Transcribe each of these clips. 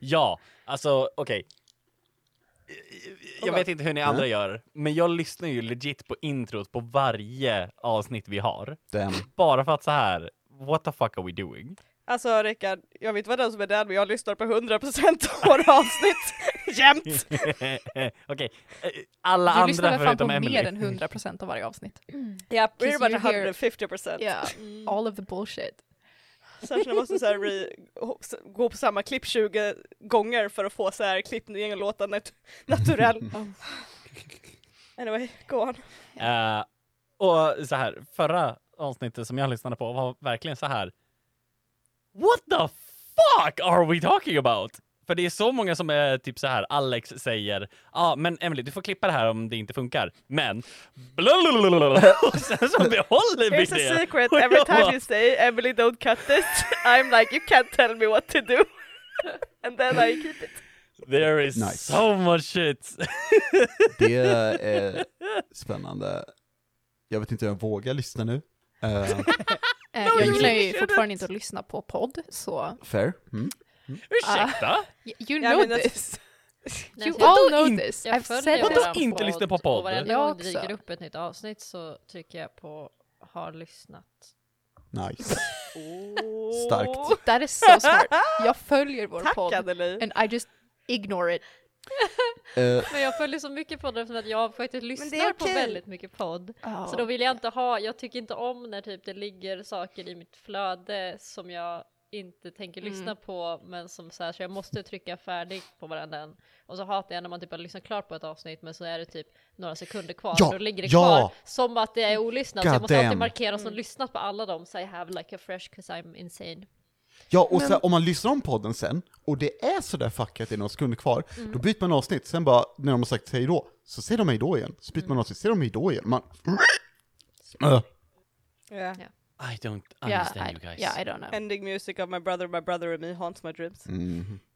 Ja, alltså okej. Jag vet inte hur ni andra gör, men jag lyssnar ju legit på introt på varje avsnitt vi har. Damn. Bara för att så här, what the fuck are we doing? Alltså Rickard, jag vet vad den som är den, men jag lyssnar på 100% av våra avsnitt jämt. okej, eh, alla Du andra lyssnar väl fan på förutom Emily. mer än 100% av varje avsnitt? Ja, pretty Because much you hear- 150%. Yeah, all of the bullshit. Särskilt när jag måste så här re, gå på samma klipp 20 gånger för att få så här klippningen låta nat naturell. Anyway, go on. Eh, och så här, förra avsnittet som jag lyssnade på var verkligen så här. What the fuck are we talking about? För det är så många som är typ så här, Alex säger, ja ah, men Emily du får klippa det här om det inte funkar, men blablabla. och sen så behåller vi Here's a det. secret, Och every jag time you say Emily don't cut this, I'm like you can't tell me what to do. And then I keep it. There is Nice. so much shit. Det är spännande. Jag vet inte om jag vågar lyssna nu. Eh, Eh, jag gillar ju fortfarande inte att lyssna på podd, så fair. Mm. Ursäkta? y- you know this. You all know this. Jag I've said Vadå inte lyssna på podd? Och varenda Jag gång det dyker upp ett nytt avsnitt så trycker jag på har lyssnat. Nice. Oh. Starkt. That is so smart. Jag följer vår Tack podd Anneli. and I just ignore it. Eh, Men jag följer så mycket poddar eftersom att jag faktiskt lyssnar på väldigt mycket podd. Oh. Så då vill jag inte ha, jag tycker inte om när typ det ligger saker i mitt flöde som jag inte tänker Mm. lyssna på men som så här, så jag måste trycka färdigt på varenda en. Och så hatar jag när man typ har lyssnat klart på ett avsnitt men så är det typ några sekunder kvar Ja, och då ligger det ja. kvar som att det är olyssnat. Så jag God måste alltid damn. markera som lyssnat på alla dem så I have like a fresh cause I'm insane. ja, och sen, om man lyssnar om podden sen, och det är sådär fuckat, det är några sekunder kvar, då byter man avsnitt, sen bara, när de har sagt hej då, så säger de hej då igen. Så byter man avsnitt, säger de hej då igen. Man... Äh. Yeah. I don't Yeah, understand I, you guys. yeah, I don't know. Ending music of my brother, my brother and me haunts my dreams. Mhm.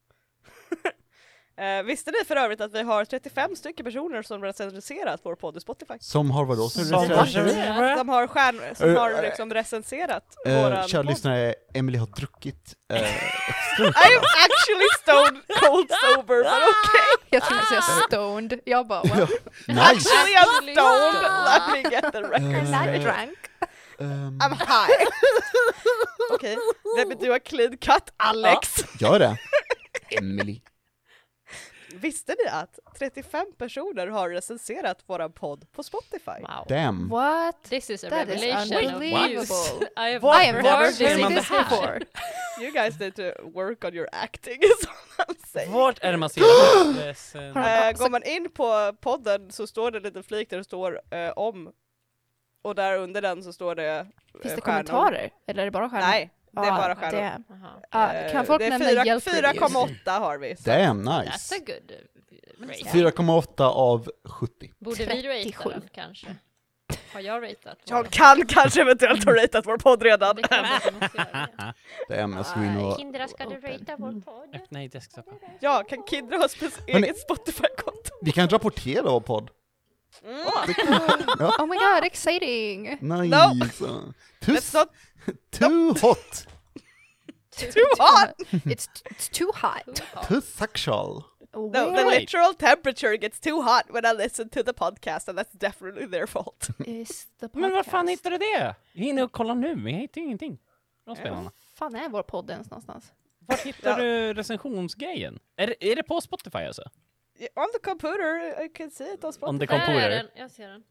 Eh, visste ni för övrigt att vi har 35 stycken personer som recenserat vår podd i Spotify? Som har vadå? Som Som recenserat? Som har, stjärn, som har eh, liksom recenserat Eh, våran kära podd. lyssnare, Emily har druckit extra I am actually stone cold sober, but okay. Jag trodde säga stoned. Jag bara, well, Nice! Actually I'm stoned, let me get the record Eh, I drank. Ehm, I'm high. Okej, let me do a clean cut, Alex. gör det. Emily. Visste ni att 35 personer har recenserat våran podd på Spotify? Wow. Damn. What? This is a That is revelation unbelievable. views. I have What? Never seen man this before. You guys need to work on your acting is all I'm saying. Vart är det man ser det? Har- Eh, går man in på podden så står det en liten flik där det står eh, om och där under den så står det eh, Finns det stjärnor. kommentarer? Eller är det bara stjärnor? Nej, det är Ah, bara stjärnor. Aha. Ah, Eh, kan folk det är nämna fyra- Yelp reviews? 4,8 har vi. Så. Damn, That's nice. a good uh, rate. 4,8 av 70. Borde vi 37. ratea den kanske? Har jag ratat? Jag kan kanske eventuellt ha ratat vår podd redan. Det kan det. Ska gå in och... Kindra, ska du ratea vår podd? Öppna i desktopen. Ja, kan Kindra ha Hörni. eget Spotify-konto? Vi kan rapportera vår podd. Oh my god, exciting! Nice. Too, Let's not too hot. too hot! It's, it's too hot. Too sexual. No, the literal temperature gets too hot when I listen to the podcast and that's definitely their fault. is the podcast? Men var fan hittar du det? Jag hinner och kolla nu, men jag hittar ingenting. Var fan är vår podd ens någonstans? Vart hittar Ja. du recensionsgrejen? Är är det på Spotify alltså? On the computer, I can see it on Spotify. On the Där är computer? den, jag ser den.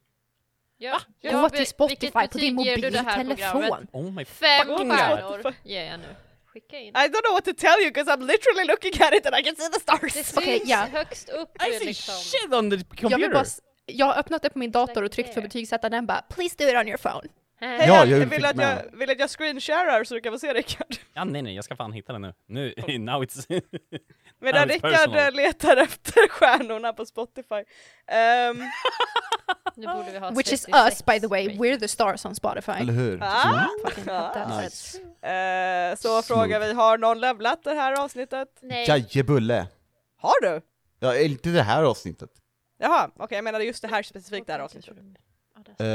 Ja, Gå till Spotify på din det mobiltelefon. Oh my Fem fucking stjärnor God. ger jag nu. Skicka in. I don't know what to tell you because I'm literally looking at it and I can see the Det stars. syns Okej, ja. högst upp I see liksom. shit on the Jag, computer! bara, s- jag har öppnat det på min dator och tryckt för betygsätta den bara Please do it on your phone. Hej, Ja, jag jag vill, att jag, vill att jag screensharar så du kan få se Rickard. Ja, nej, nej, jag ska fan hitta den nu. Nu, now it's... Medan it's Rickard personal. eh, letar efter stjärnorna på Spotify. Nu borde vi ha Which is 36 us by the way, we're the stars on Spotify. Eller hur? ah, Mm. Ah. Nice. Eh, så Smooth. frågar vi, har någon levlat det här avsnittet? Nej, Jajebulle. Har du? Ja, inte det här avsnittet. Jaha, okej jag menade just det här specifikt det här avsnittet. Eh,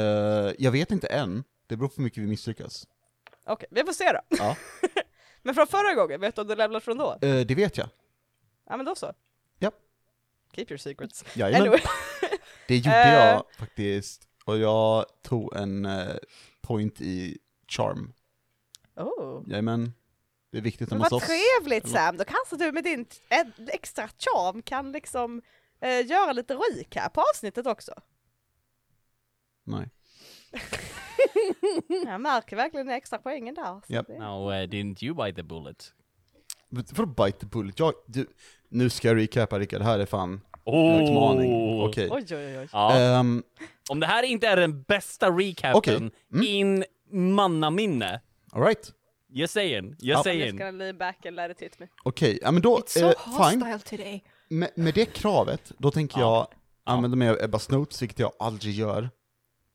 jag vet inte än. Det beror på hur mycket vi misslyckas. Okej, vi får se då. Ja. Men från förra gången, vet du om du levlat från då? Eh, det vet jag. Ja men då så. Japp. Keep your secrets. Jajamän. Anyway. Det gjorde Eh. jag faktiskt, och jag tog en eh, point i charm. Oh. Jajamän. Det är viktigt när Men man vad slåss. trevligt Sam, då kanske du med din extra charm kan liksom eh, göra lite recap på avsnittet också. Nej. Jag märker verkligen den extra poängen där. så det- Now, uh, didn't you bite the bullet? För bite the bullet, jag, du, nu ska jag recapa Rickard, det här är fan Oh! en utmaning. Okej. Oj oj oj. oj. Ja. Ehm, Om det här inte är den bästa recapen Okej. Mm. in mannaminne. alright. Saying, just Ja. I'm saying. just gonna lean back and let it hit me. Okej, ja men då, It's so eh, fine. hostile today. Med, med det kravet, då tänker Ja. jag använda mig av Ebba Snopes, vilket jag aldrig gör.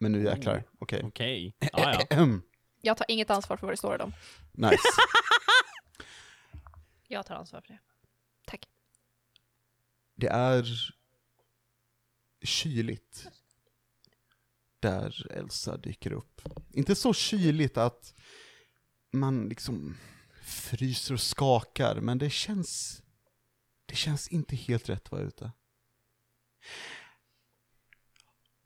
Men nu jäklar, okej. Okej. Ja. Ehem. Jag tar inget ansvar för vad det står i dem. Nice. Jag tar ansvar för det. Tack. Det är kyligt där Elsa dyker upp. Inte så kyligt att man liksom fryser och skakar, men det känns det känns inte helt rätt att vara ute.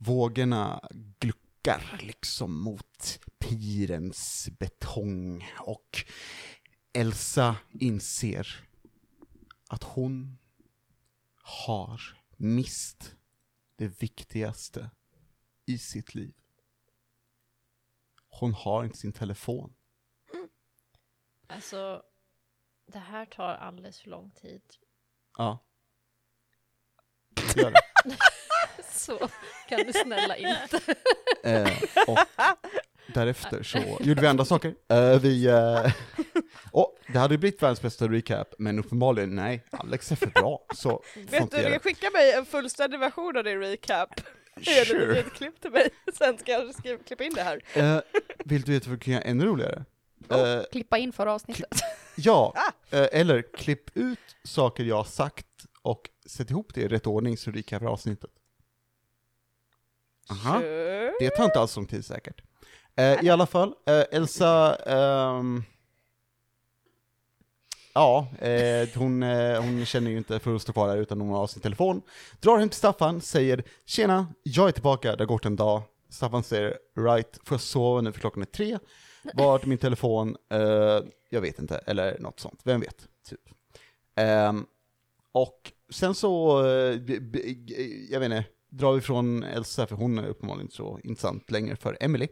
Vågorna gluckar liksom mot pirens betong och Elsa inser att hon har mist det viktigaste i sitt liv. Hon har inte sin telefon. Alltså, det här tar alldeles för lång tid. Ja. Gör det. Så kan du snälla inte. Eh, och därefter så gjorde vi andra saker. Eh, vi... Eh, och det hade blivit världens bästa recap, men uppenbarligen nej, Alex är för bra. Så Vet du, du kan skicka mig en fullständig version av din recap. Sure. ett klipp till mig, sen ska jag skriva, klippa in det här. Eh, vill du veta vad vi kan göra ännu roligare? Eh, Klippa in förra avsnittet. Ja, Ah. eh, eller klipp ut saker jag har sagt och sätt ihop det i rätt ordning så du recapar avsnittet. Aha, Sure. det tar inte alls lång tid säkert. Eh, I alla fall, eh, Elsa, ehm, ja, eh, hon, eh, hon känner ju inte för att stå kvar där utan hon har sin telefon. Drar hem till Staffan, säger ”Tjena, jag är tillbaka, det har gått en dag”. Staffan säger ”Right, får jag sova nu för klockan är tre?” Vart min telefon? Eh, jag vet inte, eller något sånt, vem vet? Typ. Ehm, och sen så, eh, jag vet inte, drar vi från Elsa, för hon är uppenbarligen inte så intressant längre för Emily.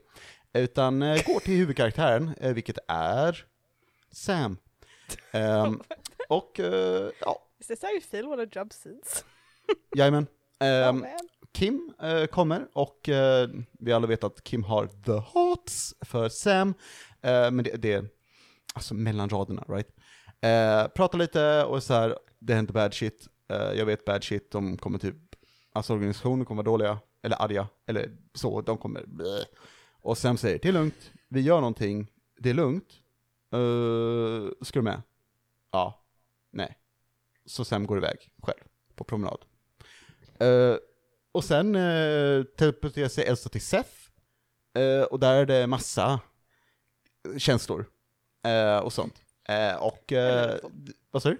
Utan eh, går till huvudkaraktären, eh, vilket är Sam. Ehm, och, eh, ja, Is this how you feel when a job scenes? jajamän. oh, Ehm, man. Kim eh, kommer och eh, vi alla vet att Kim har the hots för Sam. Men det, det är alltså mellan raderna, right? Pratar lite och så här, det händer bad shit. Jag vet bad shit, de kommer typ, alltså organisationen kommer vara dåliga, eller arga, eller så, de kommer bleh. Och Sam säger, det är lugnt, vi gör någonting, det är lugnt. Uh, ska du med? Ja. Nej. Så Sam går iväg själv på promenad. Eh, och sen uh, teleporterar sig Elsa till Seth. Eh, och där är det massa känslor. och sånt. Och, uh, vad sa du?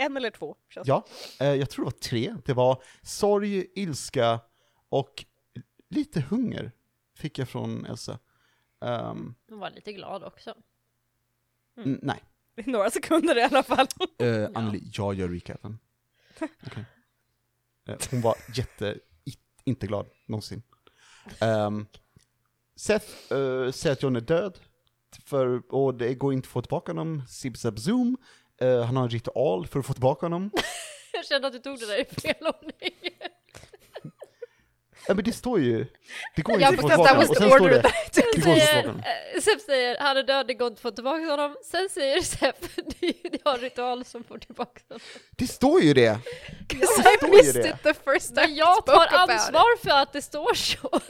En eller två, känns Ja, eh, jag tror det var tre. Det var sorg, ilska och lite hunger fick jag från Elsa. Ehm, Hon var lite glad också. n- nej. I några sekunder i alla fall. uh, Anneli, jag gör recapen. Okej. Eh, hon var jätte, inte glad, någonsin. Um, Seth eh, säger att John är död, för, och det går inte att få tillbaka honom. Zip Zap Zoom, Eh, han har en ritual för att få tillbaka honom. Jag kände att du tog det där i fel ordning. Ja men det står ju, det går ju inte att få tillbaka honom. Och sen står det, det går inte att få säger, tillbaka honom. eh, Sepp säger han är död, det går inte att få tillbaka honom. Sen säger Sepp, det har en ritual som får tillbaka honom. Det står ju det! Because Det I står ju missed det. it the first time Men jag tar ansvar för att det står så.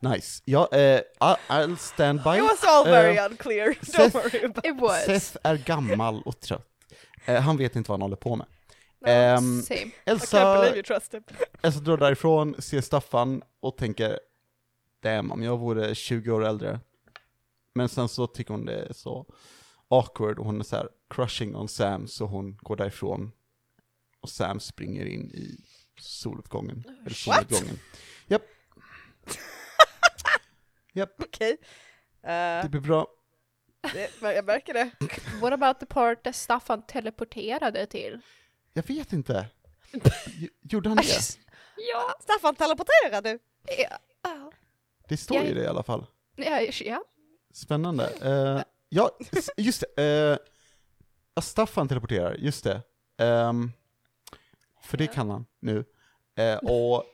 Nice. Ja, eh, I- I'll stand by. It was all very Eh, unclear, don't Seth- worry about It was. Seth är gammal och trött. Eh, han vet inte vad han håller på med. No, Ehm, Same. I can't Elsa, believe you trust him. Elsa drar därifrån, ser Staffan och tänker Damn, om jag vore 20 år äldre. Men sen så tycker hon det är så awkward och hon är så här crushing on Sam så hon går därifrån Och Sam springer in i soluppgången. Eller What? soluppgången. Japp. Japp, Okej. Eh, det blir bra. det, jag märker det. What about the part där Staffan teleporterade till? Jag vet inte. Gjorde han det? Ja! Staffan, teleporterar du? Ja, ja, Det står ju det i alla fall. ja, ja. Spännande. Eh, ja, s- just det. Uh, ja, Staffan teleporterar, just det. Ehm, för det kan han nu. Eh, och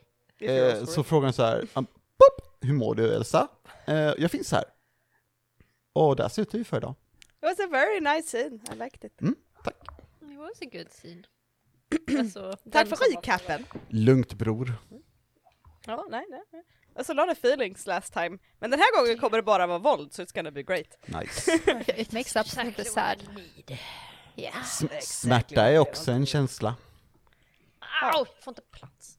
eh, så frågar han så här, um, pop, hur mår du Elsa? Eh, jag finns här. Och där slutar vi för idag. It was a very nice scene, I liked it. It was a good scene. Alltså, Tack för recapen. Lugnt bror. Ja, nej, nej. nej. Alltså, a lot of feelings last time. Men den här gången kommer det bara vara våld, so it's gonna be great. Nice. It makes up for the sad. Yeah. S- smärta är också en känsla. Au! Jag får inte plats.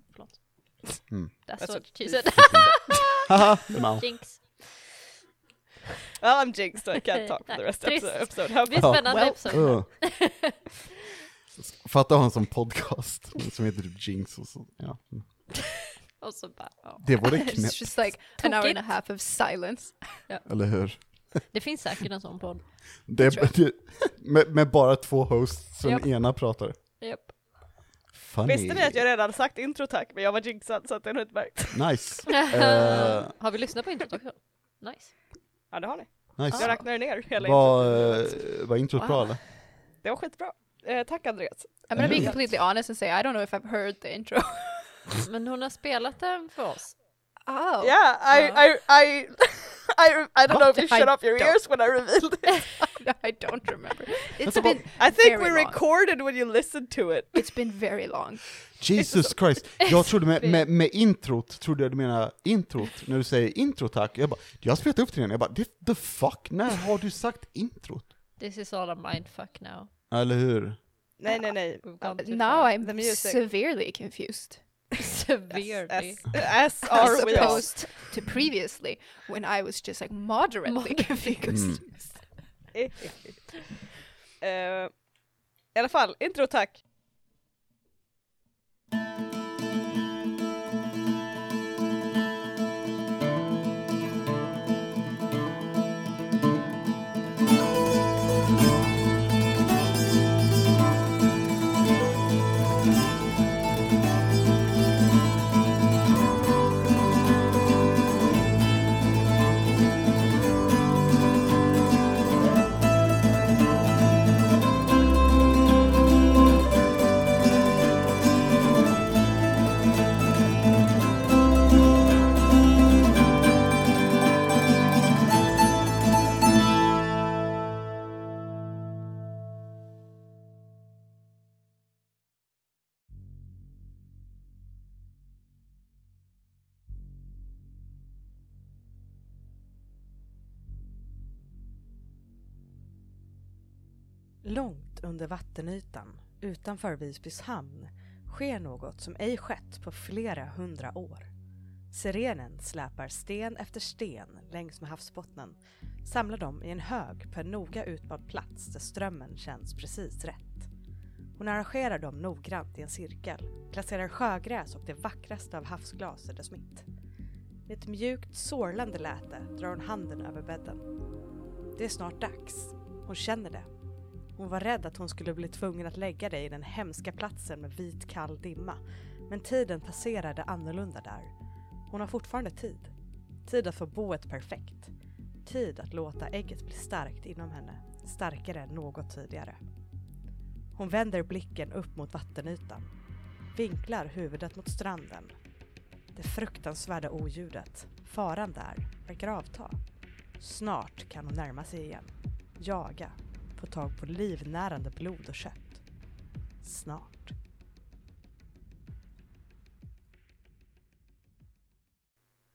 Mm. That's That's what what she said. Haha. Jinx. Well, I'm jinxed, so I can't talk for the rest of the episode. Det blir spännande Well, episode. Uh. Fatta att ha en sån podcast som heter typ Jinx och så. Ja. Och så bara, ja. Det vore It's knäppt, just like an hour and a half of silence. eller hur? Det finns säkert en sån podd. Det, det, med, med bara två hosts, så den ena pratar. Japp. Funny. Visste ni att jag redan sagt intro tack, men jag var jinxad så att det är nog inte märkt. Nice. Eh, Har vi lyssnat på introt också? Nice. Ja, det har ni. nice. Jag räknade ner hela introt. Var, eh, var introt bra Wow. eller? Det var skitbra. Eh, tack Andreas. I'm gonna be completely honest and say I don't know if I've heard the intro. Men hon har spelat den för oss. Oh. Yeah, I. I, I, I, I don't know if you I shut up your don't. ears when I revealed it. I don't remember. It's been I think very we long. recorded when you listened to it. It's been very long. Jesus Christ. Jag trodde med, med, med introt, trodde jag du menade introt, när du säger intro tack. Jag bara, jag har spelat upp till den, jag bara, "Det- the fuck, när har du sagt introt? This is all a mindfuck now. Eller hur? Nej, nej, nej. Now far. I'm The music. severely confused. Severely. As, as As are we opposed to previously when I was just like moderately Moderately confused. Mm. Eh, I alla fall, intro tack. Långt under vattenytan utanför Visbys hamn sker något som ej skett på flera hundra år. Sirenen släpar sten efter sten längs med havsbottnen, samlar dem i en hög på en noga utvald plats där strömmen känns precis rätt. Hon arrangerar dem noggrant i en cirkel, placerar sjögräs och det vackraste av havsglas i dess mitt. Med ett mjukt, sorlande läte drar hon handen över bädden. Det är snart dags. Hon känner det. Hon var rädd att hon skulle bli tvungen att lägga dig i den hemska platsen med vit kall dimma. Men tiden passerade annorlunda där. Hon har fortfarande tid. Tid att få boet perfekt. Tid att låta ägget bli starkt inom henne. Starkare än något tidigare. Hon vänder blicken upp mot vattenytan. Vinklar huvudet mot stranden. Det fruktansvärda oljudet, faran där, verkar avta. Snart kan hon närma sig igen. Jaga få tag på livnärande blod och kött. Snart.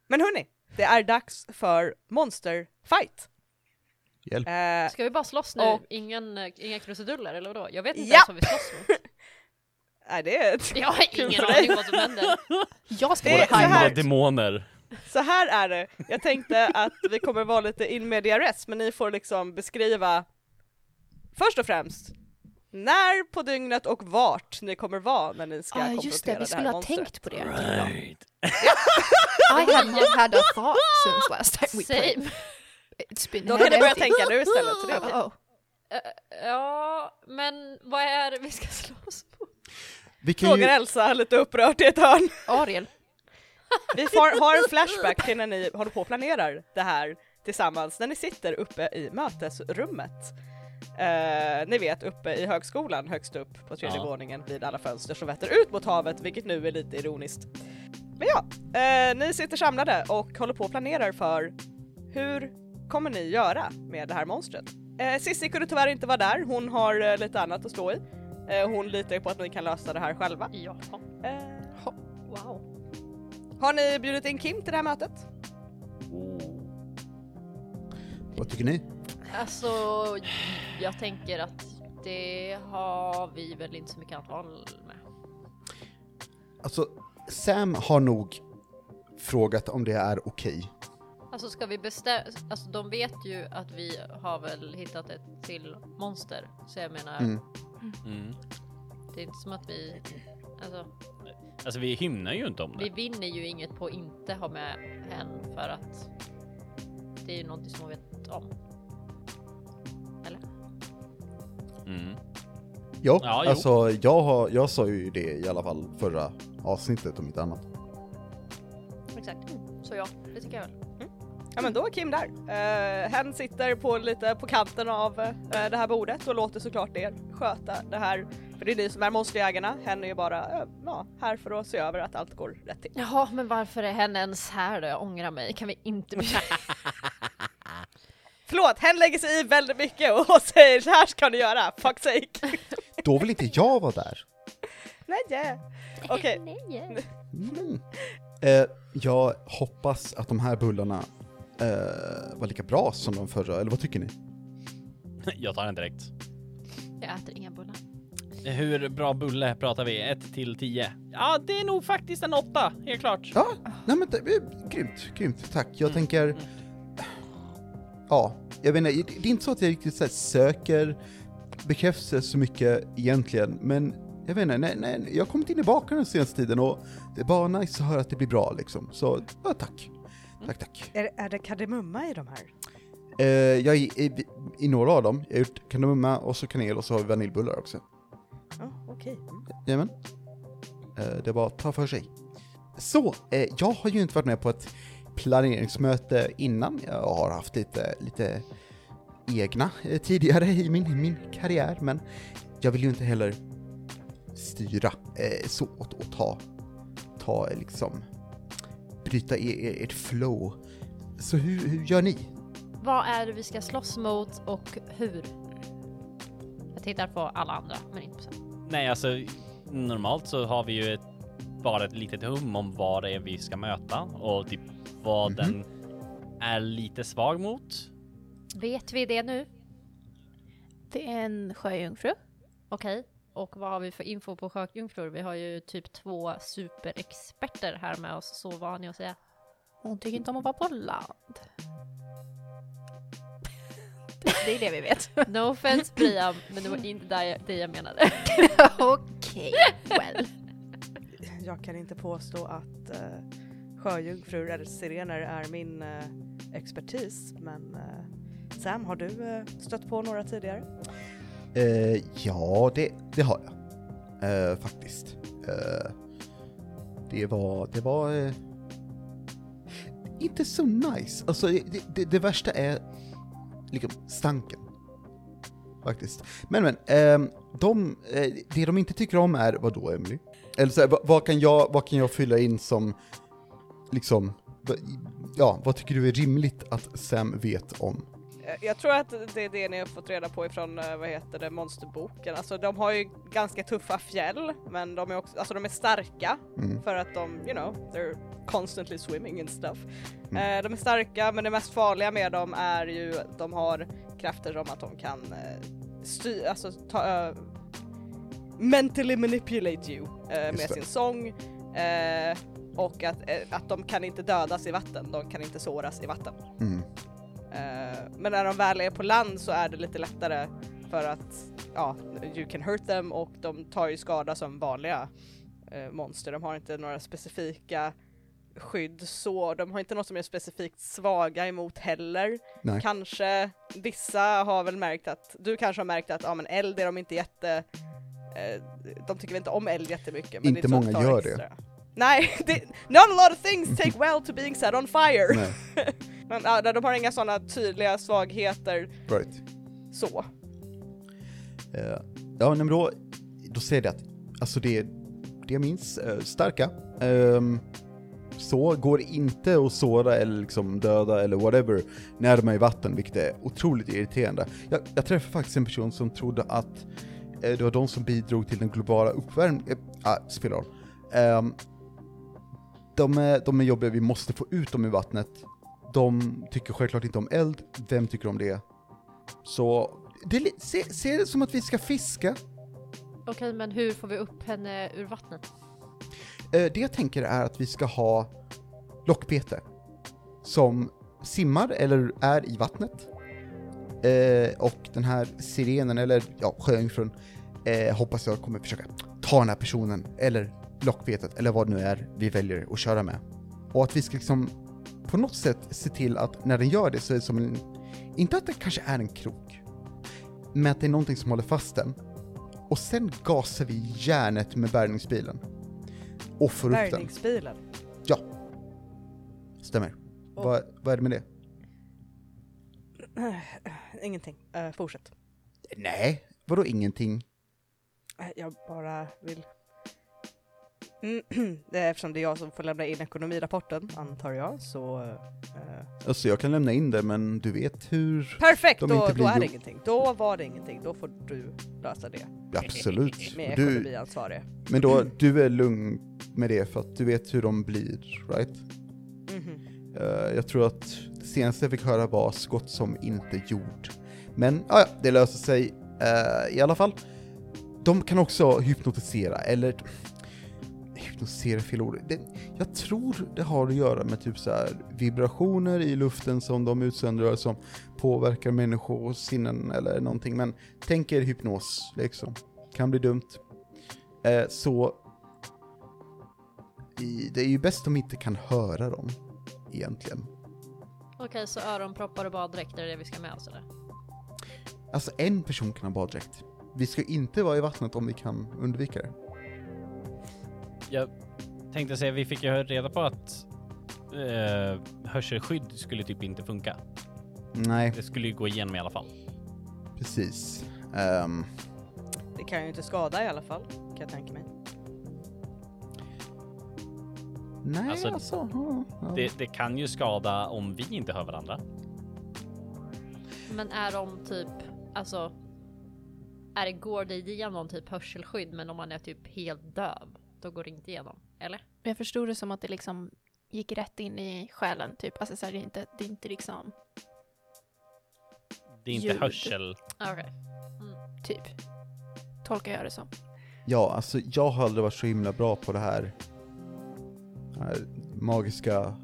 Men hörni, det är dags för Monster Fight. Hjälp. Eh, Ska vi bara slåss nu? Och- Ingen, eh, inga krusiduller eller vadå? Jag vet inte Ja. ens vad vi slåss mot. nej, det är Jag har ingen aning vad som händer. Jag Det high här- note. demoner. Så här är det, jag tänkte att vi kommer vara lite in media res, men ni får liksom beskriva först och främst när på dygnet och vart ni kommer vara när ni ska Ja, konfrontera just det, vi skulle ha monstret. tänkt på det. Right. I have not had a thought since last time we played. Same. It's been Då kan ni börja tänka nu istället, så det okej. Oh, Eh, ja, men vad är det vi ska slåss på? Vi kan Frågar ju, Elsa lite upprört i ett hörn. Ariel. Vi får, har en flashback till när ni håller på och planerar det här tillsammans, när ni sitter uppe i mötesrummet. Eh, ni vet uppe i högskolan högst upp på tredje Ja. våningen vid alla fönster som vetter ut mot havet, vilket nu är lite ironiskt. Men ja, eh, ni sitter samlade och håller på och planerar för hur kommer ni göra med det här monstret? Eh, Cissi kunde tyvärr inte vara där, hon har eh, lite annat att stå i. Eh, hon litar ju på att ni kan lösa det här själva. Jaha, Eh, wow. har ni bjudit in Kim till det här mötet? vad tycker ni? Alltså, jag tänker att det har vi väl inte så mycket att val med. Alltså, Sam har nog frågat om det är okej. Alltså ska vi bestämma, alltså de vet ju att vi har väl hittat ett till monster. Så jag menar, Mm. Mm. det är inte som att vi, alltså Alltså vi hymnar ju inte om vi det. vinner ju inget på att inte ha med hen för att det är ju någonting som hon vet om. Mm. Ja, jo. alltså jag, har, jag sa ju det i alla fall förra avsnittet om inte annat. Exakt. Så ja, det tycker jag väl. Ja men då är Kim där. Uh, hen sitter på lite på kanten av eh, det här bordet och låter såklart er sköta det här. För det är ni som är monsterjägarna. Hen är ju bara eh, ja, här för att se över att allt går rätt till. Jaha, men varför är hen ens här då? Jag ångrar mig. Kan vi inte bli... Förlåt, hen lägger sig i väldigt mycket och säger så här ska ni göra, fuck sake. Då vill inte jag vara där. Nej, yeah. okej. Nej. Mm. Eh, jag hoppas att de här bullarna eh, var lika bra som de förra, eller vad tycker ni? Jag tar den direkt. Jag äter inga bullar. Hur bra bulle pratar vi? 1 till 10? Ja, det är nog faktiskt en 8, helt klart. Ja, nej men det, grymt, grymt, tack. Jag Mm. tänker, ja, jag inte, det är inte så att jag riktigt så söker bekräftelse så mycket egentligen, men jag vet inte, nej, nej, jag har kommit in i baken den senaste tiden och det är bara nice att höra att det blir bra liksom. Så, ja tack. Tack, tack. Är, är det kardemumma i de här? Eh, jag är i, i, i några av dem, jag har gjort kardemumma och så kanel och så har vi vaniljbullar också. Ja, okej. Mm. Jajamän. Eh, det var att ta för sig. Så, eh, jag har ju inte varit med på ett planeringsmöte innan. Jag har haft lite, lite egna eh, tidigare i min, min karriär, men jag vill ju inte heller styra eh, så och, och ta, ta eh, liksom, bryta e- e- ert flow. Så hur, hur gör ni? Vad är det vi ska slåss mot och hur? Jag tittar på alla andra, men inte på Sam. Nej, alltså normalt så har vi ju ett, bara ett litet hum om vad det är vi ska möta och typ vad Mhm. den är lite svag mot. Vet vi det nu? Det är en sjöjungfru. Okej. Och vad har vi för info på sjöjungfrur? Vi har ju typ två superexperter här med oss, så vad har ni att säga? Hon tycker inte om att vara på land. Det är det vi vet. No offense Priam, men det var inte det jag, det jag menade. Okej, well. Jag kan inte påstå att uh, sjöjungfrur eller sirener är min eh, expertis, men eh, Sam, har du eh, stött på några tidigare? Eh, ja, det, det har jag. Eh, faktiskt. Eh, det var, det var eh, inte så nice. Alltså det, det, det värsta är liksom stanken. Faktiskt. Men men, ehm, de, eh, det de inte tycker om är, vad då Emily? Eller så här, vad, vad, kan jag, vad kan jag fylla in som, liksom, ja, vad tycker du är rimligt att Sam vet om? Eh, Jag tror att det är det ni har fått reda på ifrån, eh, vad heter det, monsterboken. Alltså de har ju ganska tuffa fjäll, men de är också, alltså de är starka Mm. för att de, you know, they're constantly swimming and stuff. Mm. Eh, de är starka, men det mest farliga med dem är ju att de har krafter som att de kan uh, styra, alltså ta ö- mentally manipulate you eh, med det. sin sång. eh, och att, eh, att de kan inte dödas i vatten, de kan inte såras i vatten. Mm. Eh, men när de väl är på land så är det lite lättare för att ja, you can hurt them och de tar ju skada som vanliga eh, monster. De har inte några specifika skydd så, de har inte något som är specifikt svaga emot heller. Nej. Kanske vissa har väl märkt att, du kanske har märkt att ja men eld är de inte jätte, eh, de tycker väl inte om eld jättemycket. Men Inte många gör det. Nej, det, not a lot of things take well to being set on fire. Men ja, de har inga sådana tydliga svagheter right. så. Eh, ja, men då, då säger det att, alltså det, det jag minns, eh, starka. Ehm, så går inte att såra eller liksom döda eller whatever när de är i vatten, vilket är otroligt irriterande. Jag, jag träffade faktiskt en person som trodde att eh, det var de som bidrog till den globala uppvärmningen, ah, spelar roll. Ehm, de, är, de är jobbiga, vi måste få ut dem i vattnet. De tycker självklart inte om eld, vem tycker om det? Så, det se, se det som att vi ska fiska. Okej, men hur får vi upp henne ur vattnet? Eh, det jag tänker är att vi ska ha lockbete som simmar eller är i vattnet. Eh, och den här sirenen, eller ja, sjöjungfrun, eh, hoppas jag kommer försöka ta den här personen, eller lockbetet, eller vad det nu är vi väljer att köra med. Och att vi ska liksom på något sätt se till att när den gör det så är det som en, inte att det kanske är en krok, men att det är någonting som håller fast den. Och sen gasar vi järnet med bärgningsbilen. Och får upp den. Bärgningsbilen. Ja. Stämmer. Och- Vad, vad är det med det? Ingenting, Eh, fortsätt. Nej, vadå ingenting? Eh, Jag bara vill... Mm, Eftersom det är jag som får lämna in ekonomirapporten, antar jag, så... eh, Alltså jag kan lämna in det, men du vet hur... perfekt, De då, då är det ingenting. Då var det ingenting, då får du lösa det Absolut. med Du, ekonomiansvarig. men då, du är lugn med det för att du vet hur de blir, right? Mhm. Eh, jag tror att det senaste jag fick höra var skott som inte gjord. Men ja, ja, det löser sig eh, i alla fall. De kan också hypnotisera, eller hypnotisera är fel ord. Det, jag tror det har att göra med typ så här vibrationer i luften som de utsöndrar som påverkar människors sinnen eller någonting. Men tänk er hypnos, liksom. Kan bli dumt. Eh, så i, det är ju bäst om vi inte kan höra dem, egentligen. Okej, så öronproppar och baddräkt är det vi ska med oss eller? Alltså en person kan ha baddräkt. Vi ska inte vara i vattnet om vi kan undvika det. Jag tänkte säga, vi fick ju reda på att eh, hörselskydd skulle typ inte funka. Nej, Det skulle ju gå igenom i alla fall. precis. Ehm, Det kan ju inte skada i alla fall, kan jag tänka mig. nej, Alltså, alltså... Det, det kan ju skada om vi inte hör varandra. Men är de typ, alltså, är det, går det igenom typ hörselskydd men om man är typ helt döv, då går det inte igenom? Eller? Men jag förstod det som att det liksom gick rätt in i själen, typ. Alltså så här, det, är inte, det är inte liksom, Det är inte Ljud. hörsel. Okej. typ. Tolkar jag det som. Ja, alltså jag har aldrig varit så himla bra på det här, det här magiska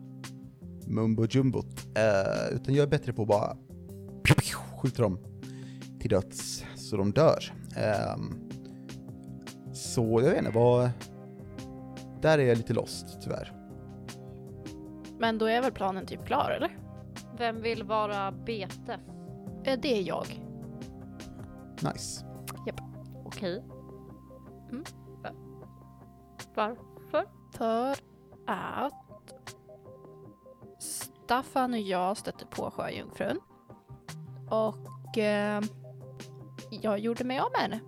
mumbo jumbot. Eh, utan jag är bättre på att bara skjuta dem till döds så de dör. Ehm, så jag vet inte vad... Där är jag lite lost tyvärr. Men då är väl planen typ klar, eller? Vem vill vara bete? Eh, Det är jag. Nice. Okej. Mm. Va- Varför? För att Staffan och jag stötte på sjöjungfrun. Och eh, jag gjorde mig av med henne.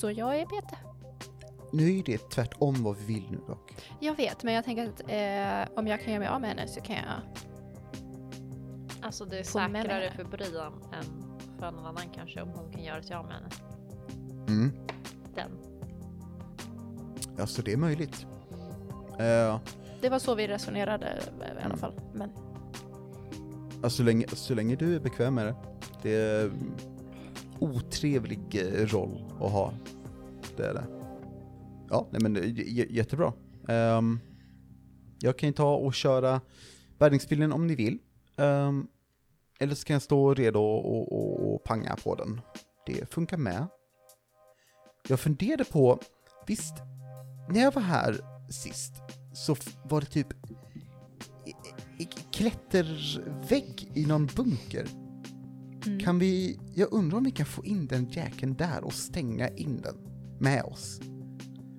Så jag är bete. Nu är ju det tvärtom vad vi vill nu dock. Jag vet, men jag tänker att eh, om jag kan göra mig av med henne så kan jag... Alltså det är säkrare för Brian än för någon annan kanske om hon kan göra sig av med henne. Mm. Den. Alltså det är möjligt. Eh, Det var så vi resonerade eh, i alla Mm. fall. Men alltså så länge, så länge du är bekväm med det. Det är otrevlig eh, roll att ha. Det är det. Ja, nej men j- jättebra. Ehm, jag kan ju ta och köra bärgningsbilen om ni vill. Ehm, eller så kan jag stå redo och, och, och panga på den. Det funkar med. Jag funderade på, visst, när jag var här sist så var det typ klättervägg i någon bunker. Mm. Kan vi, jag undrar om vi kan få in den jäkeln där och stänga in den med oss.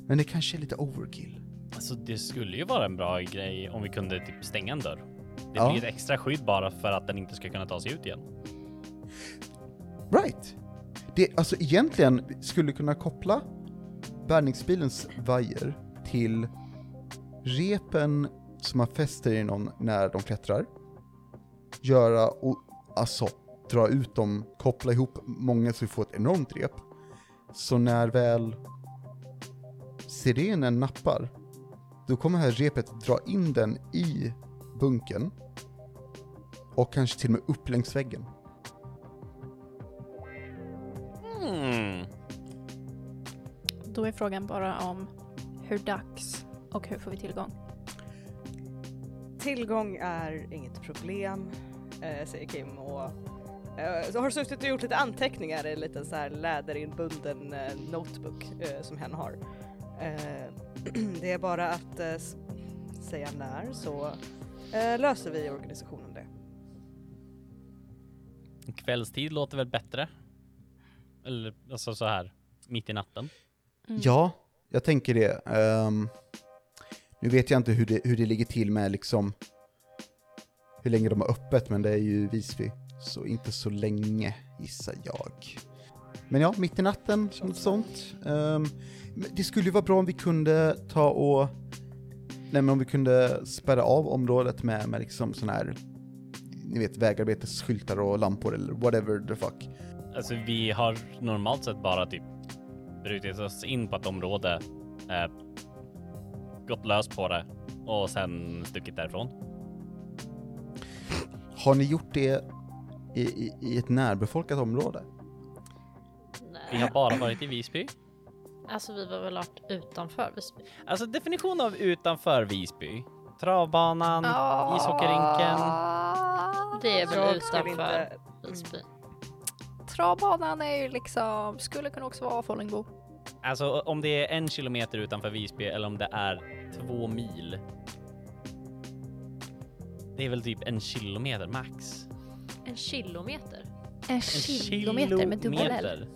Men det kanske är lite overkill. Alltså det skulle ju vara en bra grej om vi kunde typ stänga en dörr. Det Ja. blir ett extra skydd bara för att den inte ska kunna ta sig ut igen. Right. Det, alltså egentligen skulle kunna koppla bärgningsbilens vajer till repen som man fäster i någon när de klättrar. Göra och alltså dra ut dem, koppla ihop många så vi får ett enormt rep. Så när väl sirenen nappar, då kommer det här repet dra in den i bunken och kanske till och med upp längs väggen. Hmm. Då är frågan bara om hur dags och hur får vi tillgång? Tillgång är inget problem, eh, säger Kim och eh, så har suttit och gjort lite anteckningar i en liten så här läderinbunden eh, notebook eh, som hen har. Eh, det är bara att eh, säga när så eh, löser vi i organisationen det. Kvällstid låter väl bättre? Eller alltså så här mitt i natten. Mm. Ja, jag tänker det. Ehm, nu vet jag inte hur det, hur det ligger till med liksom hur länge de har öppet, men det är ju Visby. Så inte så länge, gissar jag. Men ja, mitt i natten, något sånt. Men det skulle ju vara bra om vi kunde ta och, nej men om vi kunde spärra av området med, med liksom sån här, ni vet vägarbetesskyltar och lampor eller whatever the fuck. Alltså vi har normalt sett bara typ brutit oss in på ett område, eh, gått lös på det och sen stuckit därifrån. Har ni gjort det i, i, i ett närbefolkat område? Vi har bara varit i Visby. Alltså vi var väl varit utanför Visby. Alltså definition av utanför Visby. Travbanan, Ah. ishockeyrinken. Det är väl Jag utanför inte- Visby. Travbanan är ju liksom, skulle kunna också vara Follingbo. Alltså om det är en kilometer utanför Visby eller om det är två mil. Det är väl typ en kilometer max. En kilometer? En En kilometer med dubbel L kilometer.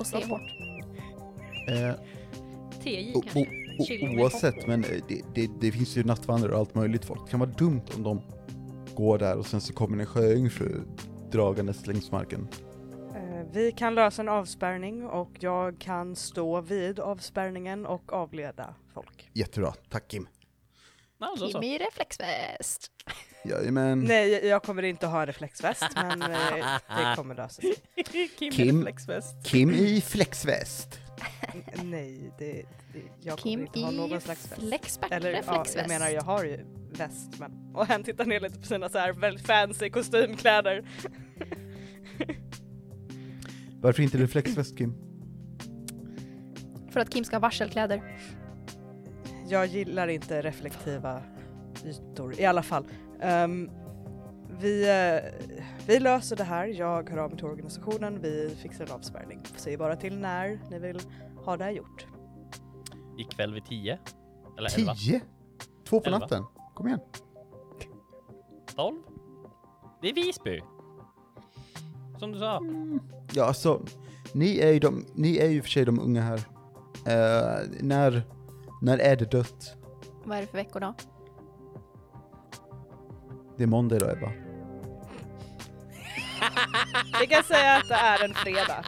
Och C hårt. Eh, TJ o, o, kanske? o, Kilometer. oavsett, men eh, det, det, det finns ju nattvandrare och allt möjligt folk. Det kan vara dumt om de går där och sen så kommer en sjöjungfru dragandes längs marken. Eh, Vi kan lösa en avspärrning och jag kan stå vid avspärrningen och avleda folk. Jättebra, tack Kim. Kim i reflexväst. Jajamän. Nej, jag kommer inte ha reflexväst men eh, det kommer lösa sig. Kim, Kim. Kim i flexväst. Nej, det, det, jag kommer Kim inte ha någon slags väst. flexback Eller ja, reflexväst. jag menar jag har ju väst men... Och han tittar ner lite på sina så här väldigt fancy kostymkläder. Varför inte reflexväst Kim? För att Kim ska ha varselkläder. Jag gillar inte reflektiva ytor i alla fall. Ehm, vi, eh, vi löser det här, jag hör av mig till organisationen, vi fixar en avspärrning. Säg bara till när ni vill ha det här gjort. Ikväll vid tio. Eller elva. Tio? Två på Elva. natten? Kom igen. Tolv. Det är Visby. Som du sa. Ja, alltså, ni är ju, de, ni är ju för sig de unga här. Eh, när, när är det dött? Vad är det för veckor då? Det är måndag idag Ebba. Vi kan säga att det är en fredag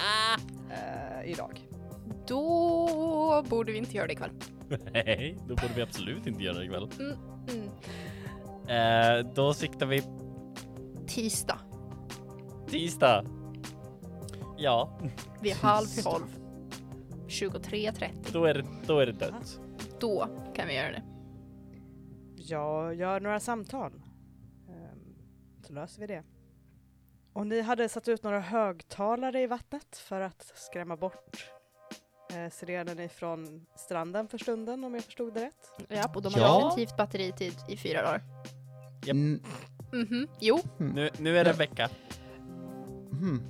eh, idag. Då borde vi inte göra det ikväll. Nej, då borde vi absolut inte göra det ikväll. Mm, mm. Eh, då siktar vi Tisdag tisdag. Ja, vid halv tolv. 23.30. då är det, då är det dött. Då kan vi göra det. Jag gör några samtal. Så löser vi det. Och ni hade satt ut några högtalare i vattnet för att skrämma bort eh, sirenen ifrån stranden för stunden om jag förstod det rätt. Ja, och de Ja. har definitivt batteritid i fyra dagar. Japp. Mm, Mhm, jo. Nu, nu är det en vecka. Mhm.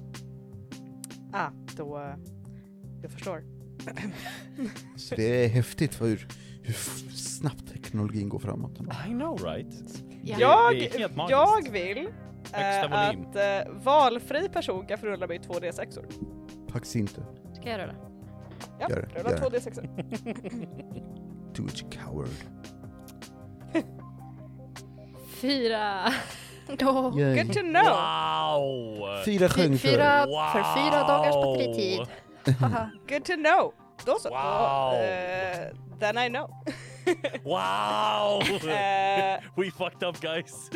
Ah, då... eh, jag förstår. Så det är häftigt för hur, hur snabbt teknologin går framåt. I know right? Ja. Jag, det jag vill volym. att eh, valfri person kan få rulla mig 2D6or. Faktiskt inte. Ska jag rulla? Ja, Gör det, rulla gör det. 2D6or. Do it you coward. Fyra! Då. Yay. Good to know! Wow! Fyra Fy- sjöng fyra, Wow. för fyra dagars batteritid. Good to know! Då så. Wow. Eh, then I know. Wow! Eh, We fucked up guys!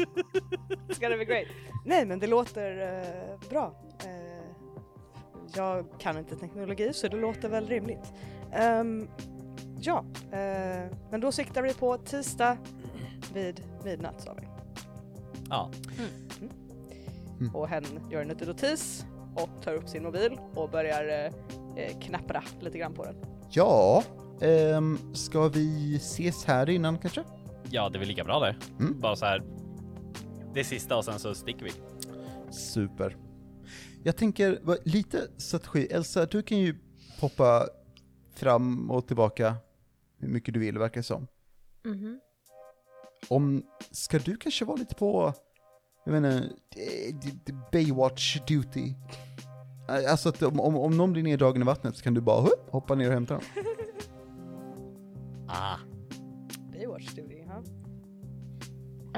It's gonna be great. Nej men det låter eh, bra. Eh, jag kan inte teknologi så det låter väl rimligt. Ehm, ja, eh, men då siktar vi på tisdag vid midnatt sa vi. Ja. Mm. Och hen gör en liten notis och tar upp sin mobil och börjar eh, knappra lite grann på den. Ja, ehm, ska vi ses här innan kanske? Ja, det är väl lika bra det. Mm. Bara så här. Det sista och sen så sticker vi. Super. Jag tänker, lite strategi. Elsa, du kan ju poppa fram och tillbaka hur mycket du vill, verkar det som. Mhm. Om, ska du kanske vara lite på, jag menar, Baywatch duty? Alltså att om, om, om någon blir neddragen i vattnet så kan du bara hoppa ner och hämta dem. Ah. Baywatch Studio, ja.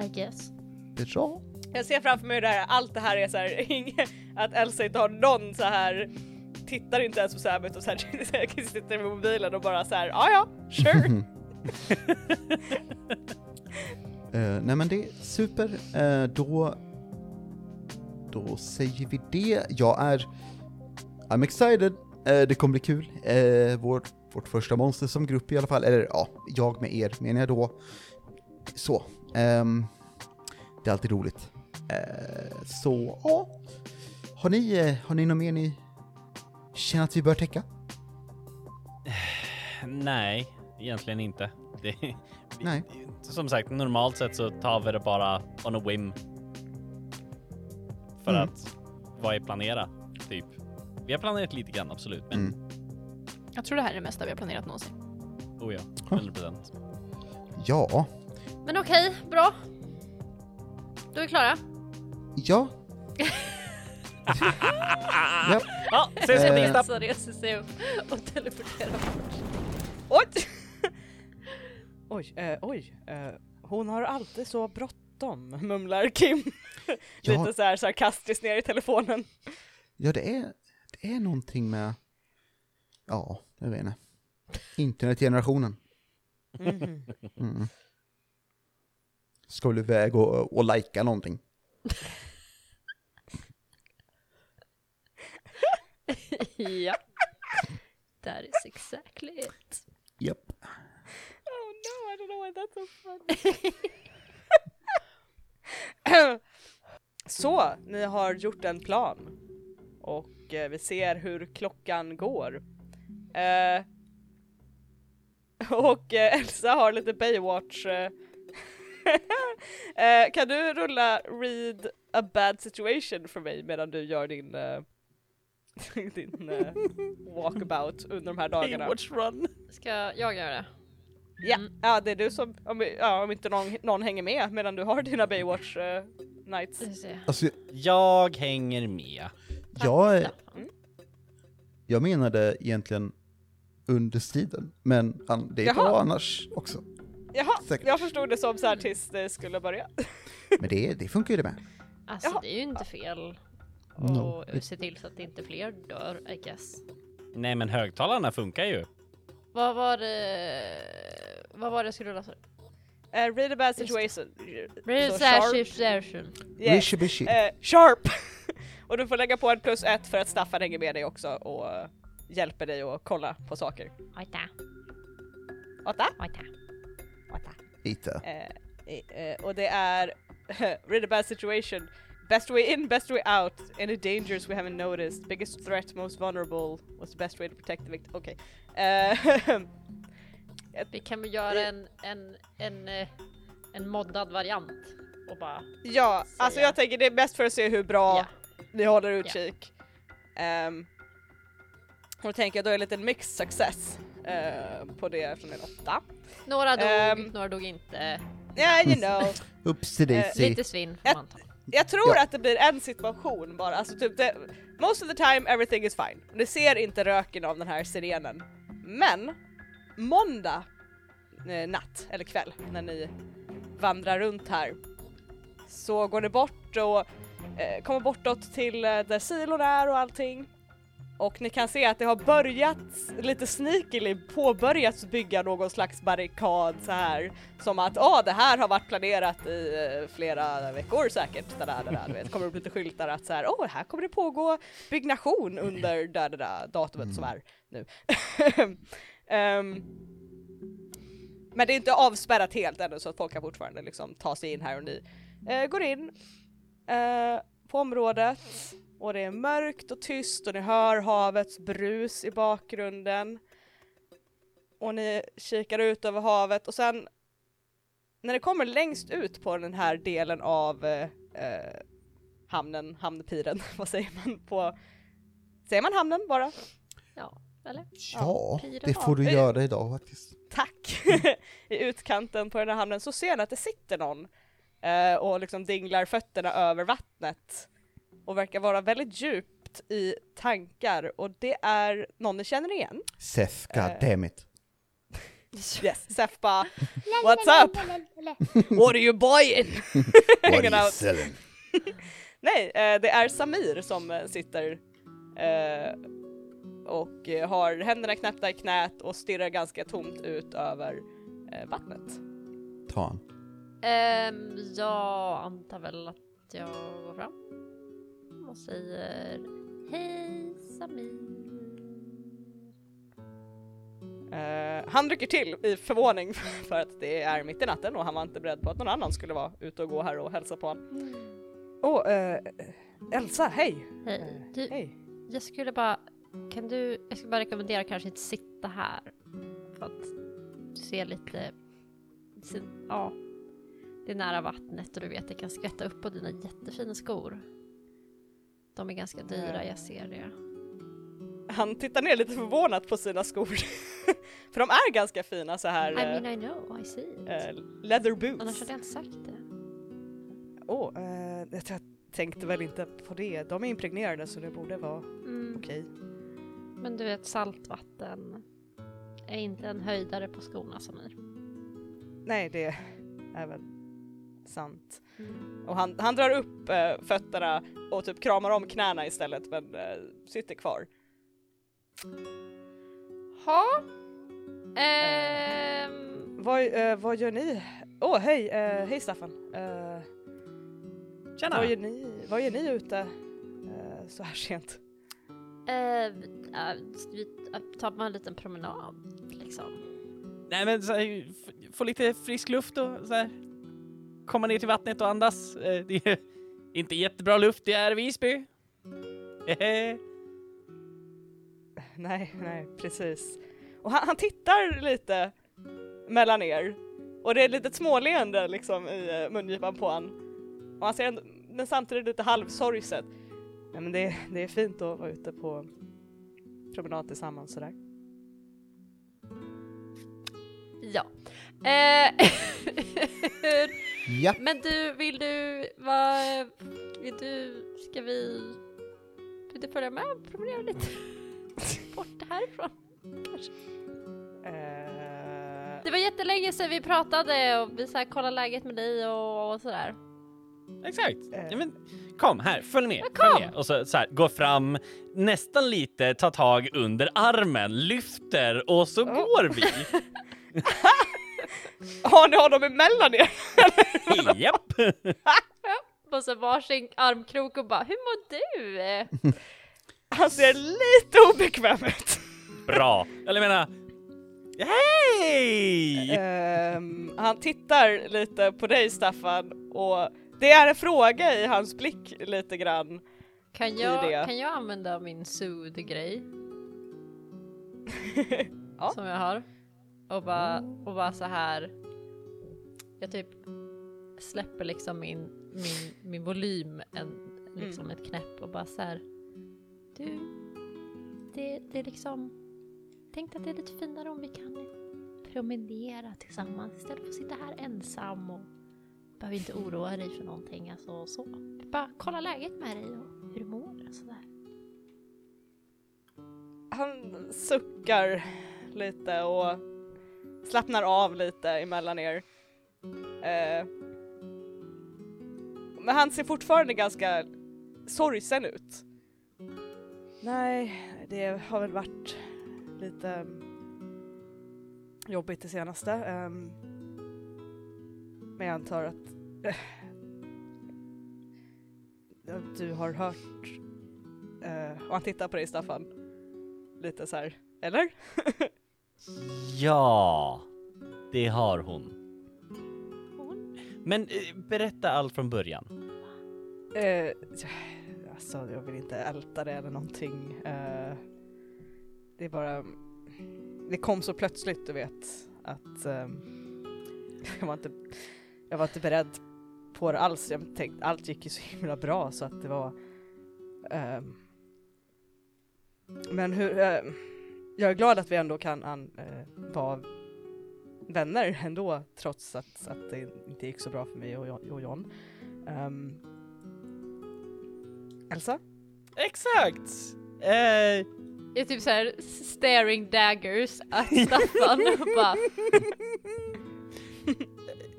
I guess. Bra. Jag ser framför mig det här, allt det här är så här, att Elsa inte har någon så här tittar inte ens på Sam utan så här, sitter med mobilen och bara så här, ja ja, sure. Eh, nej men det är super. Eh, då, då säger vi det. Jag är, I'm excited. Eh, det kommer bli kul. Eh, vårt, vårt första monster som grupp i alla fall. Eller ja, jag med er menar jag då. Så. ehm, det är alltid roligt. Eh, så ja. Har ni, eh, har ni något mer ni känner att vi bör täcka? Nej, egentligen inte. Det, Nej. Som sagt, normalt sett så tar vi det bara on a whim. För Mm. att, vad är planera? Typ. Vi har planerat lite grann, absolut. Men, Mm. Jag tror det här är det mesta vi har planerat någonsin. oh ja, Ja. 100 procent. Ja. Men okej, bra. Då är vi klara. Ja. ja. Ja, ses på tisdag! Så reser sig upp och teleporterar bort. Oj! oj, eh, oj. Eh, hon har alltid så bråttom, mumlar Kim. Ja. Lite så här sarkastiskt ner i telefonen. Ja, det är, det är någonting med, ja, jag vet inte. Internetgenerationen. Mhm. Mm. Ska väl iväg och, och lajka någonting. ja. That is exactly it. Japp. Oh no, I don't know why that's so fun. så, ni har gjort en plan. Och eh, vi ser hur klockan går. Eh, och eh, Elsa har lite Baywatch. Eh, eh, kan du rulla read a bad situation för mig medan du gör din, eh, din eh, walkabout under de här dagarna? Baywatch run! Ska jag göra det? Ja, Mm. ja det är du som, om, ja, om inte någon, någon hänger med medan du har dina Baywatch eh, nights. Alltså, Jag hänger med. jag, jag menade egentligen under striden, men an, det är Jaha. bra annars också. Jaha, Säkert. jag förstod det som så här tills det skulle börja. Men det, det funkar ju det med. Alltså Jaha. det är ju inte fel. No. Och se till så att inte fler dör, I guess. Nej men högtalarna funkar ju. Vad var det... Vad var det jag skulle sorry? Uh, read a bad situation. Real Så station. Yes. Rishi bishi. Eh, sharp! och du får lägga på en plus ett för att Staffan hänger med dig också och eh, hjälper dig att kolla på saker. Ojta, Åtta? ojta. Åtta. Lite. Eh, eh, och det är read a bad situation. Best way in, best way out. Any dangers we haven't noticed. Biggest threat, most vulnerable. What's the best way to protect the victim? Okej. Eh, Vi kan väl göra en, en, en, eh, en moddad variant. och bara Ja, alltså Säga. jag tänker det är bäst för att se hur bra ja. ni håller utkik. Ehm, och då tänker jag då är det lite mixed success eh, på det är en åtta. Några dog, Ehm. några dog inte. Ja, you know. Oopsie daisy. Lite svinn får man ta. Jag tror Ja. att det blir en situation bara, alltså typ det, most of the time everything is fine. Ni ser inte röken av den här sirenen. Men måndag eh, natt, eller kväll, när ni vandrar runt här så går ni bort och eh, kommer bortåt till eh, där silon är och allting. Och ni kan se att det har börjat lite sneakily påbörjats bygga någon slags barrikad så här som att åh det här har varit planerat i eh, flera veckor säkert. Där, där, där, du vet. kommer upp lite skyltar att så här åh här kommer det pågå byggnation under där, där, där datumet som är nu. Ehm, men det är inte avspärrat helt ännu så att folk kan fortfarande liksom ta sig in här och ni eh, går in eh, på området och det är mörkt och tyst och ni hör havets brus i bakgrunden. Och ni kikar ut över havet och sen när det kommer längst ut på den här delen av eh, eh, hamnen, hamnpiren, vad säger man på, säger man hamnen bara? Ja, eller? Ja, piren det får du göra idag faktiskt. Tack! I utkanten på den här hamnen så ser ni att det sitter någon eh, och liksom dinglar fötterna över vattnet och verkar vara väldigt djupt i tankar och det är någon ni känner igen. Seth, Eh. god damn it. Yes, Seth bara What's up? What are you buying? Hanging out. selling? Nej, eh, det är Samir som eh, sitter och har händerna knäppta i knät och stirrar ganska tomt ut över vattnet. Ta han. Ehm, jag antar väl att jag går fram och säger Hej Samir. Eh, han rycker till i förvåning för att det är mitt i natten och han var inte beredd på att någon annan skulle vara ute och gå här och hälsa på honom. Åh, oh, Elsa, hej! Hej. Du, Hej! jag skulle bara, kan du, jag skulle bara rekommendera kanske inte sitta här. För att du ser lite, se- ja, det är nära vattnet och du vet det kan skvätta upp på dina jättefina skor. De är ganska dyra, jag ser det. Han tittar ner lite förvånat på sina skor. för de är ganska fina så här I eh, mean I know, I see it. eh, leather boots. Annars hade jag inte sagt det. Åh, eh, jag tänkte väl inte på det. De är impregnerade så det borde vara Mm. okej. Men du vet, saltvatten är inte en höjdare på skorna Samir. Nej, det är väl sant. Och han, han drar upp eh, fötterna och typ kramar om knäna istället men eh, sitter kvar. Ha? Ehm, Vad, eh, vad gör ni? Åh, hej, eh, hej Staffan. Eh, Tjena! vad, gör ni, vad gör ni ute eh, så här sent? eh, vi- äh, vi tar bara en liten promenad liksom. Nej men så här, f- få lite frisk luft och så här. Komma ner till vattnet och andas. Eh, Det är inte jättebra luft, det är Visby. Nej, nej, precis. Och han, han tittar lite mellan er och det är ett litet småleende liksom i eh, mungipan på han. Och han ser ändå, men samtidigt lite halvsorgset. Nej men det, det är fint att vara ute på promenad tillsammans sådär. Ja. Eh, Ja. Men du, vill du, vad, vill du, ska vi, vill du följa med och promenera lite bort härifrån? Kanske. Eh, Det var jättelänge sedan vi pratade och vi så här kollade läget med dig och, och sådär. Exakt. Eh. Ja, men, kom här, följ med. Ja, Följ kom. med. Och så, så här, gå fram nästan lite, ta tag under armen, lyfter och så Ja. går vi. Har ni honom emellan er? Japp! Och så varsin armkrok och bara, hur mår du? Han ser lite obekväm ut. Bra. Eller jag menar... Hej! Ehm, han tittar lite på dig Staffan och det är en fråga i hans blick lite grann. Kan jag, kan jag använda min soothe-grej Ja. som jag har? Och bara, och bara så här. Jag typ släpper liksom min, min, min volym en, liksom ett knäpp och bara så här. Du, det, det är liksom, tänk att det är lite finare om vi kan promenera tillsammans istället för att sitta här ensam och behöver inte oroa dig för någonting. Alltså så. Bara kolla läget med dig och hur du mår och sådär. Han suckar lite och slappnar av lite emellan er. Eh, men han ser fortfarande ganska sorgsen ut. Nej, det har väl varit lite mm, jobbigt det senaste. Eh, men jag antar eh, att du har hört eh, och han tittar på dig Staffan. Lite så här, eller? Ja, det har hon. Men eh, berätta allt från början. Eh, alltså jag vill inte älta det eller någonting. Eh, det är bara, det kom så plötsligt du vet att eh, jag, var inte, jag var inte beredd på det alls. Jag tänkte, allt gick ju så himla bra så att det var eh, men hur, eh, jag är glad att vi ändå kan an, eh, vara vänner ändå trots att, att det inte gick så bra för mig och, och John. Ehm, Elsa? Exakt! Eh, Det är typ så här staring daggers att Staffan och bara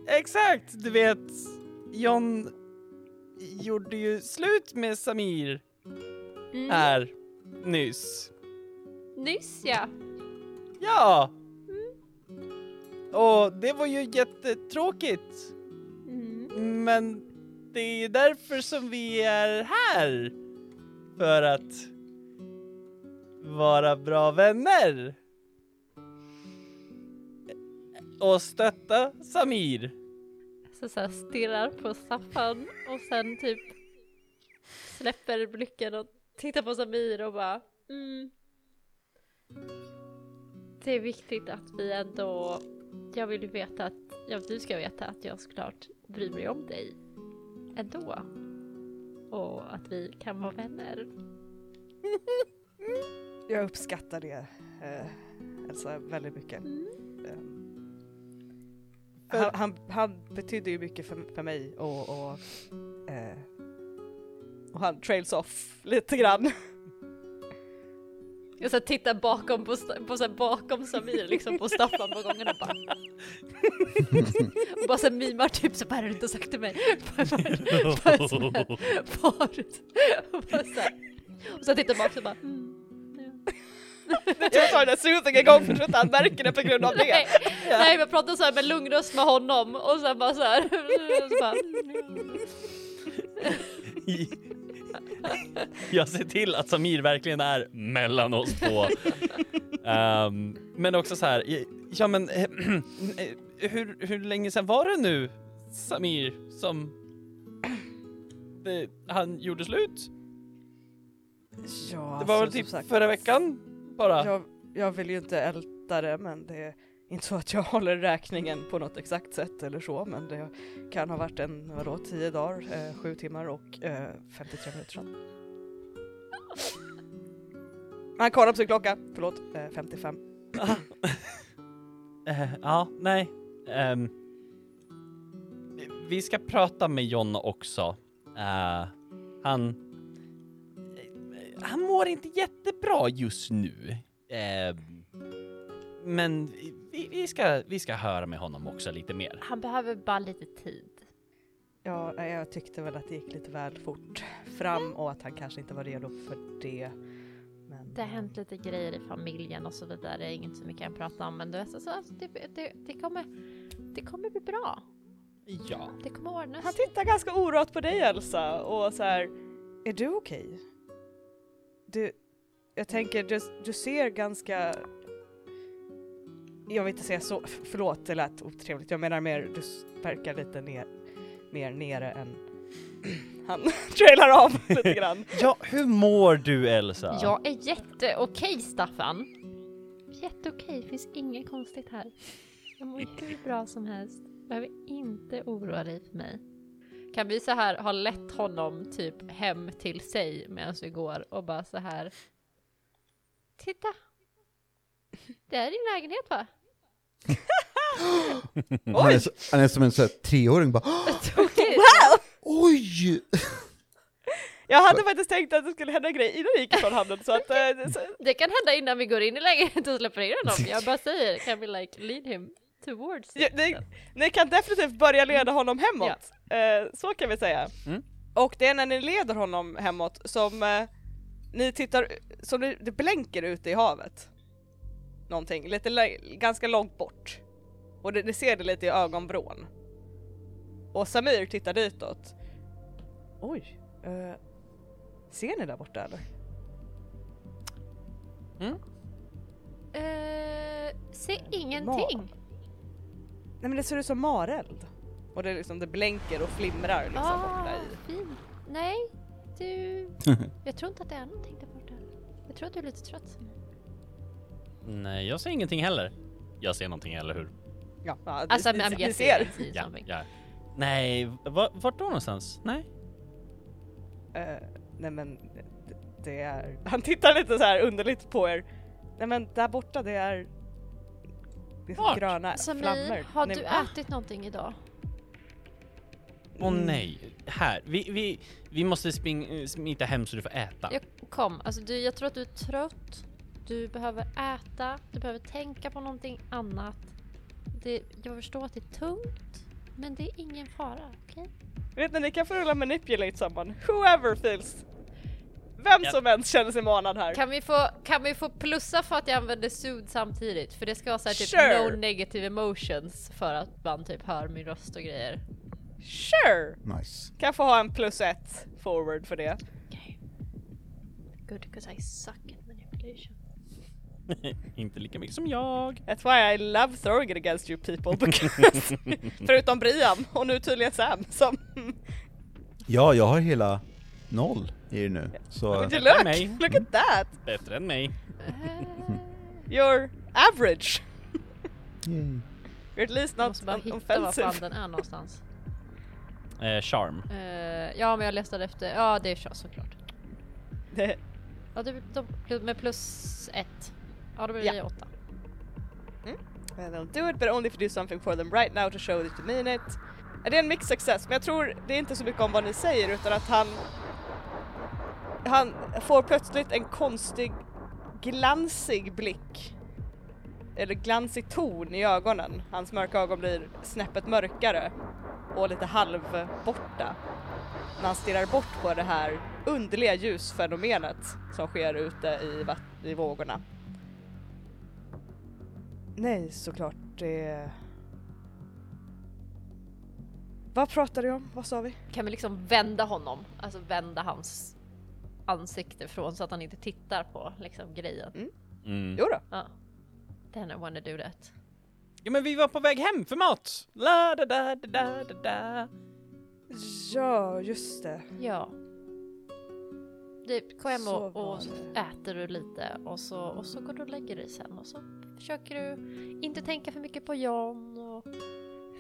exakt! Du vet, John gjorde ju slut med Samir mm, här nyss. Nyss ja. Ja! Och det var ju jättetråkigt. Mm. Men det är därför som vi är här. För att vara bra vänner. Och stötta Samir. Så, så här stirrar på Staffan och sen typ släpper blicken och tittar på Samir och bara mm. Det är viktigt att vi ändå, jag vill ju veta att, ja du ska veta att jag såklart bryr mig om dig ändå. Och att vi kan vara vänner. Jag uppskattar det, eh, Elsa, väldigt mycket. Mm. Ehm, han, han, han betydde ju mycket för, för mig och, och, eh, och han trails off lite grann. Jag så tittar bakom på, på så bakom Samir liksom på Staffan på gången och bara. Och bara så här mimar typ så här runt och sagt till mig? Bara, bara så här, förut och bara så här och så tittar bak så bara mm, ja. Jag tar den där soothing igång för jag tror inte han märker det på grund av det. Nej, nej jag pratar så här med lugn röst med honom och sen bara så här. Och så bara, Jag ser till att Samir verkligen är mellan oss två. Ehm, men också så här, ja men eh, hur, hur länge sedan var det nu, Samir, som det, han gjorde slut? Ja, Det var väl alltså, typ sagt, förra veckan bara? Jag, jag vill ju inte älta det men det är inte så att jag håller räkningen på något exakt sätt eller så men det kan ha varit en, vadå, tio dagar, eh, sju timmar och eh, 53 minuter sedan. Han kollar på sin klocka, förlåt, eh, 55. Eh, ja, nej. Um, vi ska prata med John också. Uh, han... Eh, han mår inte jättebra just nu. Uh, men vi, vi, ska, vi ska höra med honom också lite mer. han behöver bara lite tid. Ja, jag tyckte väl att det gick lite väl fort fram och att han kanske inte var redo för det. Men, Det har hänt lite grejer i familjen och så vidare, det är inget som vi kan prata om men du vet, alltså, det, det, det, kommer, det kommer bli bra. Ja. Det kommer ordna Han sig. tittar ganska oroat på dig Elsa och så här, är du okej? Du, jag tänker, du, du ser ganska, jag vill inte säga så, förlåt det lät otrevligt, jag menar mer, du verkar lite ner, mer nere än han trailar av lite grann. ja, hur mår du Elsa? Jag är jätteokej Staffan. Jätteokej, finns inget konstigt här. Jag mår hur bra som helst. behöver inte oroa dig för mig. Kan vi så här ha lett honom typ hem till sig medan vi går och bara så här. Titta! Det är din lägenhet va? Han är, så, han är som en sån här treåring bara Tokigt! Oj! Jag hade faktiskt tänkt att det skulle hända en grej innan vi gick ifrån hamnen så att... eh, så, Det kan hända innan vi går in i lägenheten och släpper in honom. Jag bara säger, kan vi like lead him towards Ja, ni, ni kan definitivt börja leda honom hemåt. Eh, så kan vi säga. Mm. Och det är när ni leder honom hemåt som eh, ni tittar, som det, det blänker ute i havet. Någonting, lite ganska långt bort. Och det, ni ser det lite i ögonvrån. Och Samir tittar ditåt. Oj, eh, ser ni där borta eller? Eh, se ingenting. Nej men det ser ut som mareld. Och det, är liksom, det blänker och flimrar liksom Ah, borta i. fin. Nej, du... Jag tror inte att det är någonting där borta. Jag tror att du är lite trött. Nej, jag ser ingenting heller. Jag ser någonting, eller hur? Ja, ja, Alltså, I'm ni guessing ser. I see Ja, ja. Nej, va, vart då någonstans? Nej. Eh, nej men det, det är... Han tittar lite så här underligt på er. Nej men där borta det är... Det är Vart? gröna Samir, flammor. har Ni- du Va? ätit någonting idag? Åh Mm. nej. Här, vi, vi, vi måste spring, smita hem så du får äta. Jag kom, alltså du, jag tror att du är trött. Du behöver äta, du behöver tänka på någonting annat. Det, jag förstår att det är tungt, men det är ingen fara, okej? Vet ni, ni kan få rulla manipulate someone. Whoever feels... Vem Ja. som helst känner sig manad här. Kan vi, få, kan vi få plussa för att jag använder sud samtidigt? För det ska vara så här typ Sure. no negative emotions för att man typ hör min röst och grejer. Sure! Nice. Kan få ha en plus ett forward för det. Okay. Good, because I suck at manipulation. Inte lika mycket som jag. That's why I love throwing it against you people. Because, förutom Brian och nu tydligen Sam som... Ja, jag har hela noll i det nu. Så Would you Bättre än look? mig. Look at that! Bättre än mig. You're average. Yay. You're at least jag not måste bara hitta var fan den är någonstans. Eh, charm. Eh, ja men jag letade efter, ja det är så såklart. Det- Ja det, de, med plus ett. Ja då blir det Ja. åtta. And they'll do it but only if you do something for them right now to show that you mean it. Det är en mixed success, men jag tror det är inte så mycket om vad ni säger utan att han han får plötsligt en konstig glansig blick. Eller glansig ton i ögonen. Hans mörka ögon blir snäppet mörkare och lite halvborta. När han stirrar bort på det här underliga ljusfenomenet som sker ute i, i vågorna. Nej, såklart det... Vad pratade vi om? Vad sa vi? Kan vi liksom vända honom? Alltså vända hans ansikte från så att han inte tittar på liksom grejen. Mm. Jo då. Ja. Then I wanna do that. Ja men vi var på väg hem för mat! La da da da da da da. Ja, just det. Ja. Du, kom hem och, och äter du lite och så, och så går du och lägger dig sen och så försöker du inte tänka för mycket på John och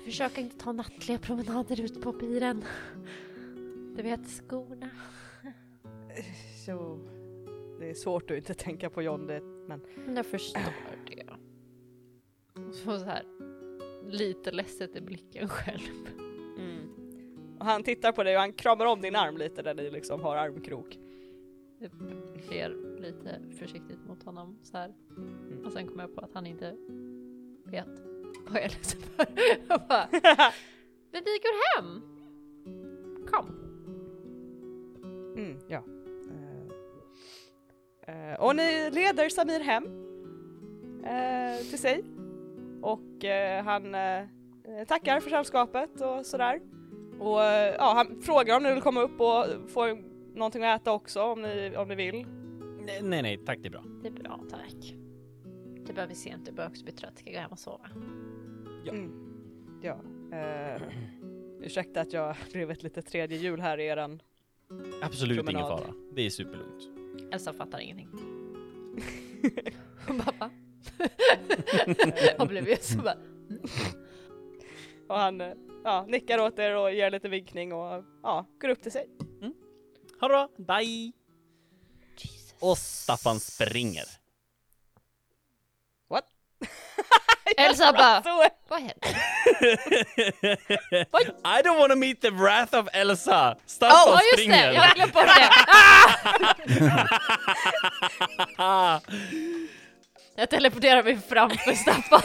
försöka inte ta nattliga promenader ut på piren. Du vet, skorna. Jo, det är svårt att inte tänka på John det, men Men jag förstår det. Och så så här lite ledset i blicken själv. mm. och han tittar på dig och han kramar om din arm lite där ni liksom har armkrok. Jag ler lite försiktigt mot honom så här. Och sen kommer jag på att han inte vet vad jag är ledsen för. Jag bara, men vi går hem! Kom! Mm, ja. Eh, och ni leder Samir hem eh, till sig och han tackar för sällskapet och sådär. Och ja, han frågar om ni vill komma upp och få någonting att äta också om ni, om ni vill. Nej, nej, nej, tack det är bra. Det är bra, tack. Det börjar bli sent, du börjar också bli trött. Ska gå hem och sova? Ja. Mm. Ja. Eh, ursäkta att jag blev ett litet tredje hjul här i eran... Absolut ingen Promenad. fara. Det är superlugnt. Elsa fattar ingenting. Hon bara va? Hon blev ju så bara... Och han eh, ja, nickar åt er och ger lite vinkning och ja, går upp till sig. Ha det bra, bye! Och Staffan springer. Elsa bara, vad händer? I don't wanna meet the wrath of Elsa! Staffan Ja just springer! det, jag har glömt bort det! Ah! Jag teleporterar mig framför Staffan.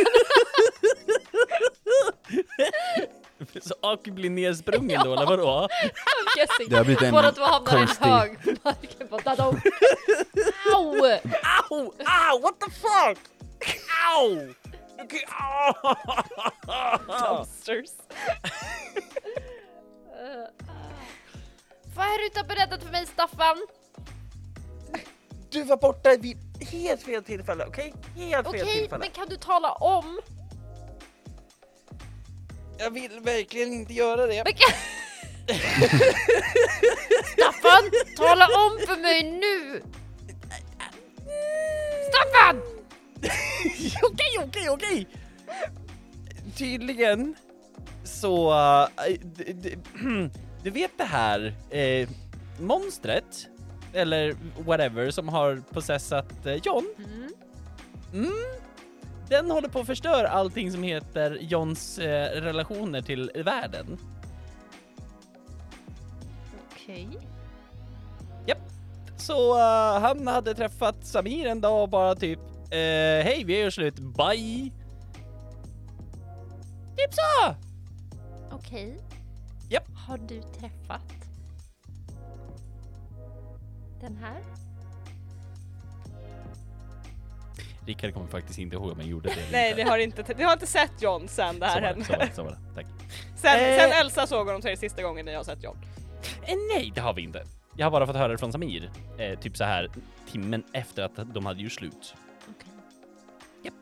Så Aki blir nersprungen då, eller vadå? Guessing. Det har blivit en Båda två hamnar i en konstig- hög på marken. Bara, dadong. Au! Ow! Ow! What the fuck? Ow! Okay, ow! dumpsters. Vad är du inte har berättat för mig Staffan? Du var borta vid helt fel tillfälle, okej? Helt fel Okej, tillfälle. men kan du tala om? Jag vill verkligen inte göra det. Staffan, tala om för mig nu! Staffan! okej, okej, okej! Tydligen så... äh, d- d- du vet det här eh, monstret, eller whatever, som har possessat eh, John? Mm. Den håller på att förstöra allting som heter Johns eh, relationer till världen. Okej. Så eh, han hade träffat Samir en dag och bara typ eh, Hej, vi gör slut, bye! Typ så! Okej. Japp. Har du träffat den här? Rickard kommer faktiskt inte ihåg om jag gjorde det Nej, ni har inte, ni har inte sett John sen det Så här det, så var hände. det, så var det. Tack. Sen, Eh. sen Elsa såg honom till det sista gången ni har sett John. Eh, nej, det har vi inte. Jag har bara fått höra det från Samir, eh, typ så här timmen efter att de hade gjort slut. Okej. Japp.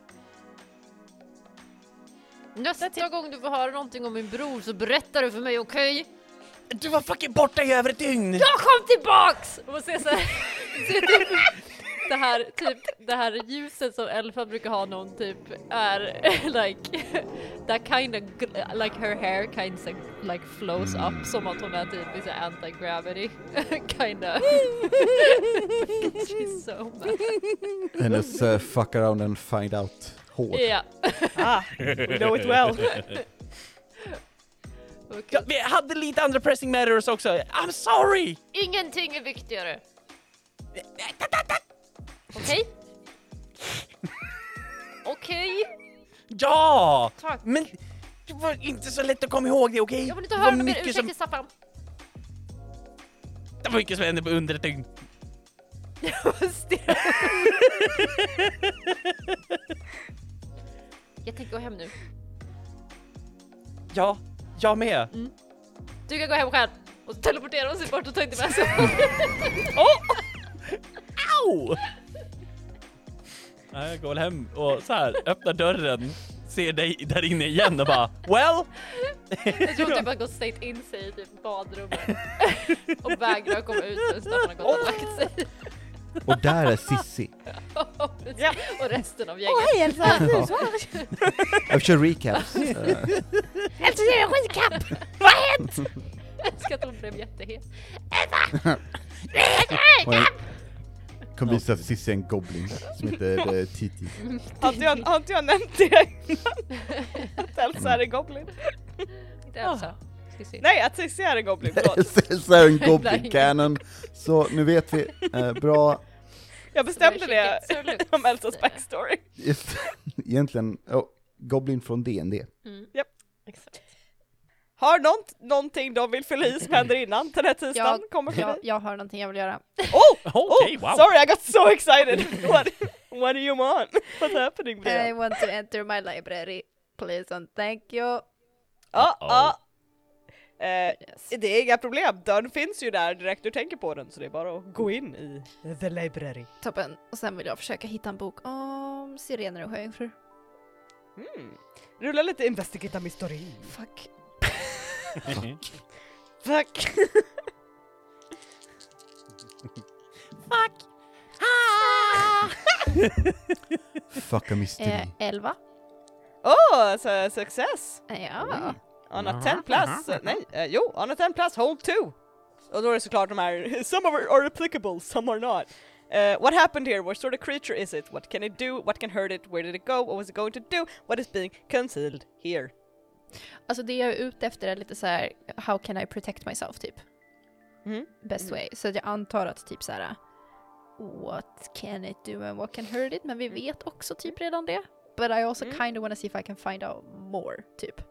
Nästa gång du får höra någonting om min bror så berättar du för mig, okej? Du var fucking borta i över ett dygn! Jag kom tillbaks! Och se så här, typ det här, typ det här ljuset som Elfa brukar ha någon typ är like that kind of like her hair kind of like flows up som att hon är typ anti-gravity kind of She's so mad. Hennes uh, fuck around and find out hår. Ja. Ah, we know it well. Okej. Ja, vi hade lite andra pressing matters också, I'm sorry! Ingenting är viktigare. Okej? Okej? Ja! Tack. Men det var inte så lätt att komma ihåg det, okej? Jag vill inte Det höra några mer mycket som- Staffan. Det var mycket som hände på under ett dygn. Jag tänker gå hem nu. Ja, jag med. Du kan gå hem själv och teleportera oss bort och ta inte med sig Au! Nej, jag går väl hem och så här öppnar dörren, ser dig där inne igen och bara well? Jag tror typ att gå straight in sig i typ badrummet och vägrar komma ut förrän Staffan har gått och lagt sig. Och där är Sissi. Ja. och resten av gänget. Hej Elsa! Jag kör recaps. Elsa ser en skitkapp! Vad har hänt? Jag älskar att hon blev jättehet. och en- kommer visa att Sissi är en goblin som heter eh, Titi. Har inte jag, har inte jag nämnt det innan? Att Elsa är en goblin? Inte Elsa. Ska se. Nej, att Cissi är en goblin, förlåt. Så är en goblin canon. Så nu vet vi. Eh, bra. Jag bestämde det om Elsas backstory. Just, egentligen, oh, goblin från DND. Mm. Japp. Exakt. Har nånt, någonting de vill fylla i som händer innan den här tisdagen Jag, kommer jag, jag har någonting jag vill göra. Oh! Oh! wow. Sorry, I got so excited! what, what do you want? What's happening I Brian? want to enter my library. Please and thank you. Ja, Uh-oh. ja. Eh, Yes. det är inga problem, dörren finns ju där direkt du tänker på den så det är bara att gå in i the library. Toppen. Och sen vill jag försöka hitta en bok om sirener och sjöjungfrur. Mm. Rulla lite investigata mystery. Fuck. Fuck! Fuck! Fucka mystery. Eh, elva. Åh, oh, så success! Ja. on a 10 plus, nej, eh, jo, on a 10 plus, hold two! Och då är det såklart de här, some of are, are applicable, some are not. Uh, what happened here? What sort of creature is it? What can it do? What can hurt it? Where did it go? What was it going to do? What is being concealed here? Alltså det jag är ute efter är lite så här: how can I protect myself typ? Mhm. Best Mm. way. Så jag antar att typ så här. what can it do and what can hurt it? Men vi vet också typ redan det. But I also Mm. kind of wanna see if I can find out more, typ.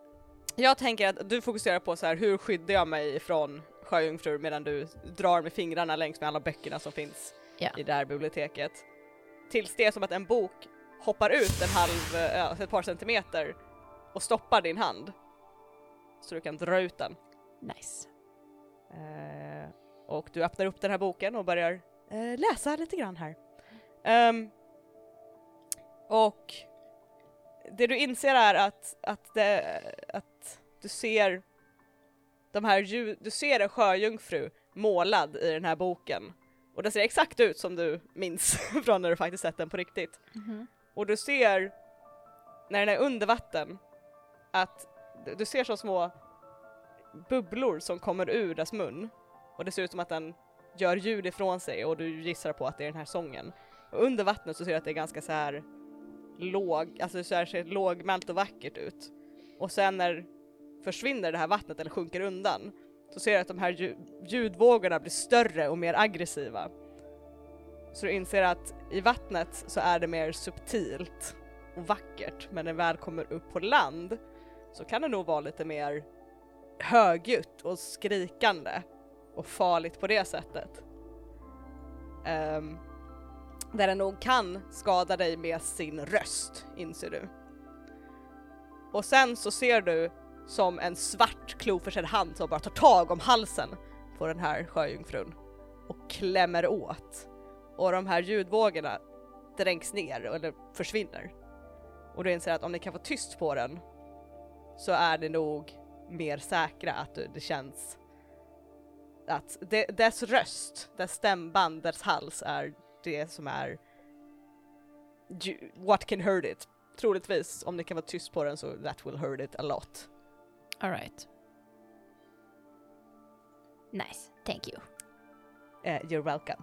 Jag tänker att du fokuserar på så här, hur skyddar jag mig från sjöjungfrur medan du drar med fingrarna längs med alla böckerna som finns Ja. i det här biblioteket. Tills det är som att en bok hoppar ut en halv, alltså ett par centimeter och stoppar din hand. Så du kan dra ut den. Nice. Eh, och du öppnar upp den här boken och börjar eh, läsa lite grann här. Ehm, och det du inser är att, att, det, att du ser de här ljud, du ser en sjöjungfru målad i den här boken. Och det ser exakt ut som du minns från när du faktiskt sett den på riktigt. Mhm. Och du ser, när den är under vatten, att du- ser så små bubblor som kommer ur dess mun. Och det ser ut som att den gör ljud ifrån sig och du gissar på att det är den här sången. Och under vattnet så ser du att det är ganska så här låg, alltså det ser lågmält och vackert ut. Och sen när försvinner det här vattnet eller sjunker undan så ser du att de här ljudvågorna blir större och mer aggressiva. Så du inser att i vattnet så är det mer subtilt och vackert men när det väl kommer upp på land så kan det nog vara lite mer högljutt och skrikande och farligt på det sättet. Um, där den nog kan skada dig med sin röst, inser du. Och sen så ser du som en svart kloförsedd hand som bara tar tag om halsen på den här sjöjungfrun och klämmer åt. Och de här ljudvågorna dränks ner eller försvinner. Och du inser att om ni kan få tyst på den så är ni nog mer säkra att det känns att de, dess röst, dess stämband, dess hals är det som är what can hurt it. Troligtvis, om ni kan vara tyst på den så that will hurt it a lot. Alright. Nice, thank you. Eh, you're welcome.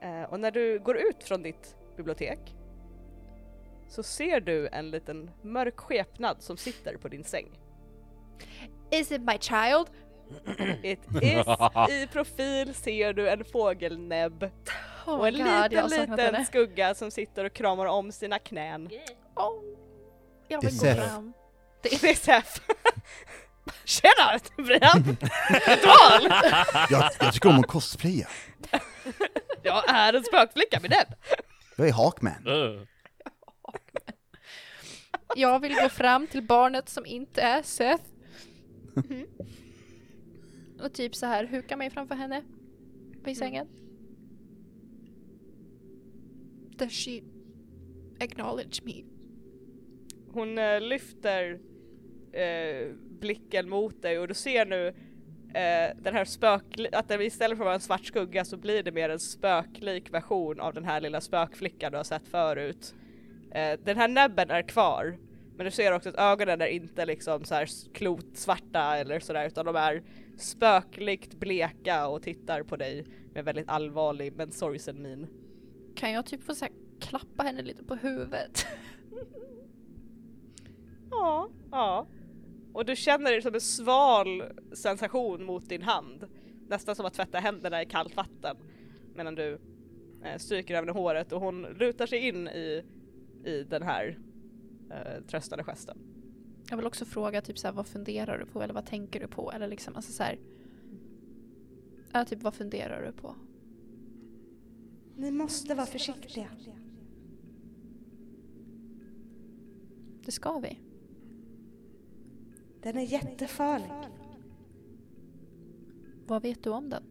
Eh, och när du går ut från ditt bibliotek så ser du en liten mörk skepnad som sitter på din säng. Is it my child? It is, i profil ser du en fågelnäbb Oh och en god, liten liten henne. skugga som sitter och kramar om sina knän. Oh. Jag Det är vill gå Seth. fram. Det är Sef. Tjena Brian! Dal! Jag, jag tycker om att cosplaya. Jag är en spökflicka med näbb. Jag är Hawkman. Uh. Jag vill gå fram till barnet som inte är Seth. Och typ så här hukar mig framför henne. Vid sängen. Does she acknowledge me? Hon eh, lyfter eh, blicken mot dig och du ser nu eh, den här spök... att det istället för att vara en svart skugga så blir det mer en spöklik version av den här lilla spökflickan du har sett förut. Eh, den här näbben är kvar men du ser också att ögonen är inte liksom så här klotsvarta eller sådär utan de är spöklikt bleka och tittar på dig med väldigt allvarlig men sorgsen min. Kan jag typ få så här, klappa henne lite på huvudet? Ja, ja. Och du känner det som en sval sensation mot din hand. Nästan som att tvätta händerna i kallt vatten. Medan du eh, stryker över håret och hon lutar sig in i, i den här eh, tröstande gesten. Jag vill också fråga typ så här, vad funderar du på eller vad tänker du på? Eller liksom alltså så här. Ja, typ vad funderar du på? Ni måste vara försiktiga. Det ska vi. Den är jättefarlig. Vad vet du om den?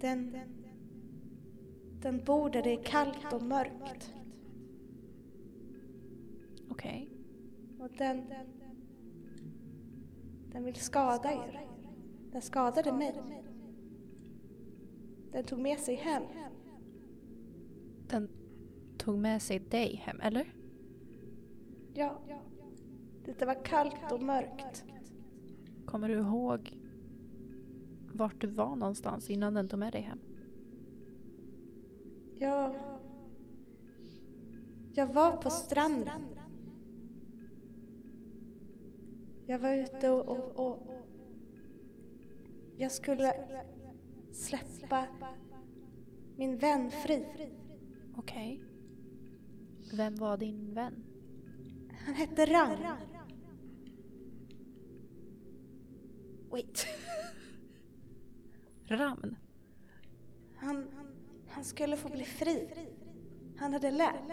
Den, den bor där det är kallt och mörkt. Okej. Och den, den vill skada er. Den skadade mig. Den tog med sig hem. Den tog med sig dig hem, eller? Ja, det var kallt och mörkt. Kommer du ihåg vart du var någonstans innan den tog med dig hem? Jag... Jag var på stranden. Jag var ute och, och, och jag skulle släppa min vän fri. Okej. Vem var din vän? Han hette Ram. Wait. Ramn? Han, han skulle få bli fri. Han hade läkt.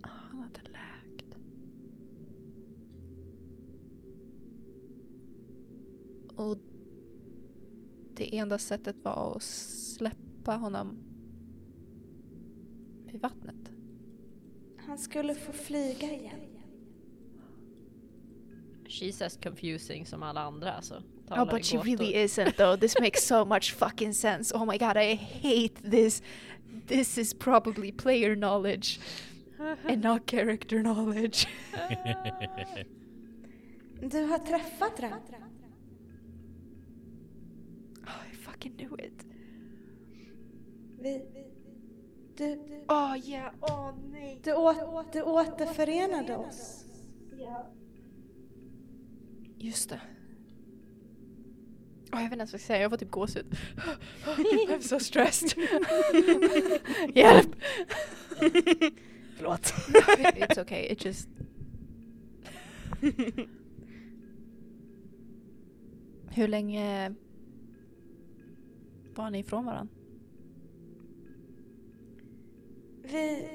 Han hade läkt. Och det enda sättet var att släppa honom i vattnet. Han skulle få flyga igen. She's as confusing som alla andra alltså. Oh, Talar but she gåtor. really isn't though. This makes so much fucking sense. Oh my god, I hate this. This is probably player knowledge and not character knowledge. Du har träffat Ram. Oh, I fucking knew it. Vi... Du, Oh yeah, oh nej. du, å, du återförenade oss. Just det. Jag vet inte ens vad jag ska säga, jag får typ gåshud. I'm so stressed. Hjälp! Förlåt. It's okay, it just... Hur länge var ni ifrån varandra? Vi...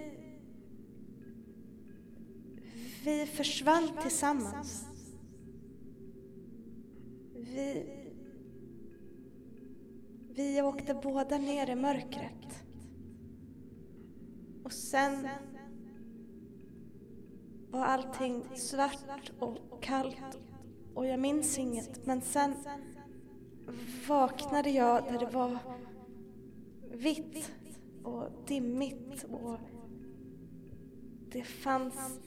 Vi försvann tillsammans. Vi... Vi åkte båda ner i mörkret. Och sen var allting svart och kallt och jag minns inget. Men sen vaknade jag där det var vitt och dimmigt och det fanns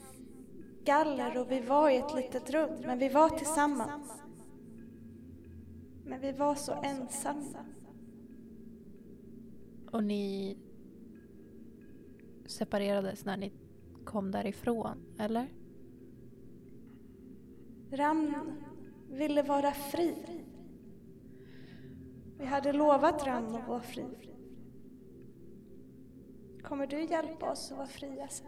galler och vi var i ett litet rum, men vi var tillsammans. Men vi var så ensamma. Och ni separerades när ni kom därifrån, eller? Ram ville vara fri. Vi hade lovat Ram att vara fri. Kommer du hjälpa oss att vara fria sen?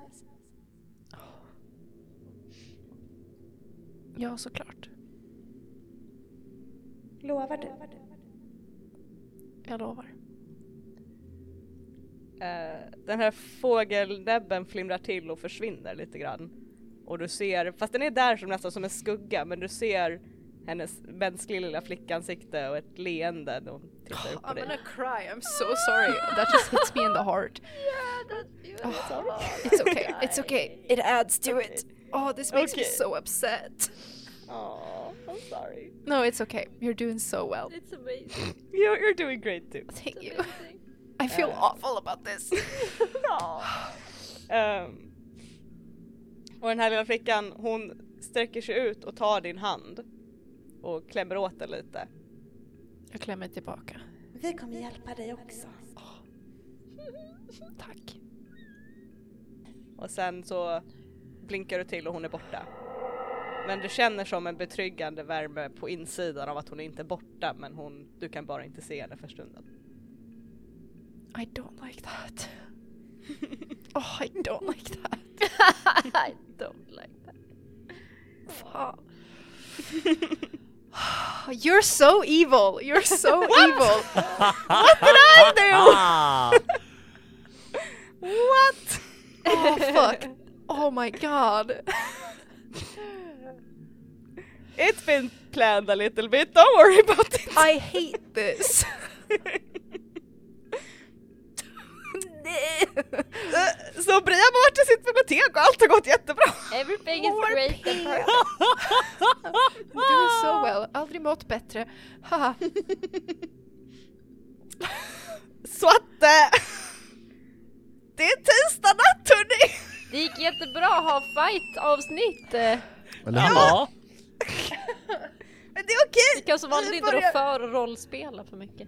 Ja, såklart. Lovar du? Jag lovar. Eh, den här fågelnäbben flimrar till och försvinner lite grann. Och du ser, fast den är där som nästan som en skugga, men du ser hennes mänskliga lilla flickansikte och ett leende när hon tittar upp på I'm dig. gonna cry, I'm so sorry. That just hits me in the heart. Oh, it's okay, it's okay. It adds to it. Oh, this makes me Okay. so upset. Aw, I'm sorry. No, it's okay. You're doing so well. It's amazing. You're, you're doing great too. Thank you. I feel Uh, awful about this. Ehm, och den här lilla flickan, hon sträcker sig ut och tar din hand och klämmer åt den lite. Jag klämmer tillbaka. Vi kommer hjälpa dig också. Tack. Och sen så blinkar du till och hon är borta. Men du känner som en betryggande värme på insidan av att hon inte är borta men hon, du kan bara inte se henne för stunden. I don't like that. Oh, I don't like that. I don't like that. Fan. You're so evil. You're so evil. What did I do? Ah. What? Oh fuck. Oh my god. It's been planned a little bit, don't worry about it. I hate this. Så Brian har varit i sitt bibliotek och allt har gått jättebra. Everything is great and perfect. Doing so well. Aldrig mått bättre. Så att... eh, det är tisdag natt hörni! ha fight-avsnitt! Eh, Eller? Ja, Men det är okej! Vi kan som vanligt Vi inte börjar- då för rollspela för mycket.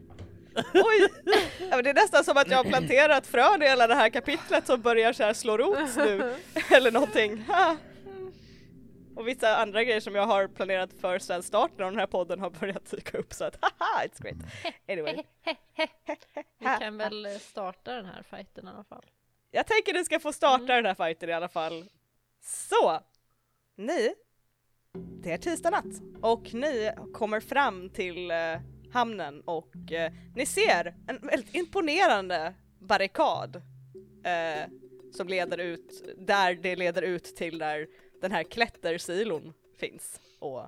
Oj! Det är nästan som att jag har planterat frön i hela det här kapitlet som börjar så här slå rot nu. Eller någonting. Och vissa andra grejer som jag har planerat för sen starten av den här podden har börjat dyka upp så att haha, it's great. Anyway. Vi kan väl starta den här fighten i alla fall. Jag tänker ni ska få starta den här fighten i alla fall. Så! Ni, det är tisdag natt och ni kommer fram till eh, hamnen och eh, ni ser en väldigt imponerande barrikad eh, som leder ut, där det leder ut till där den här klättersilon finns och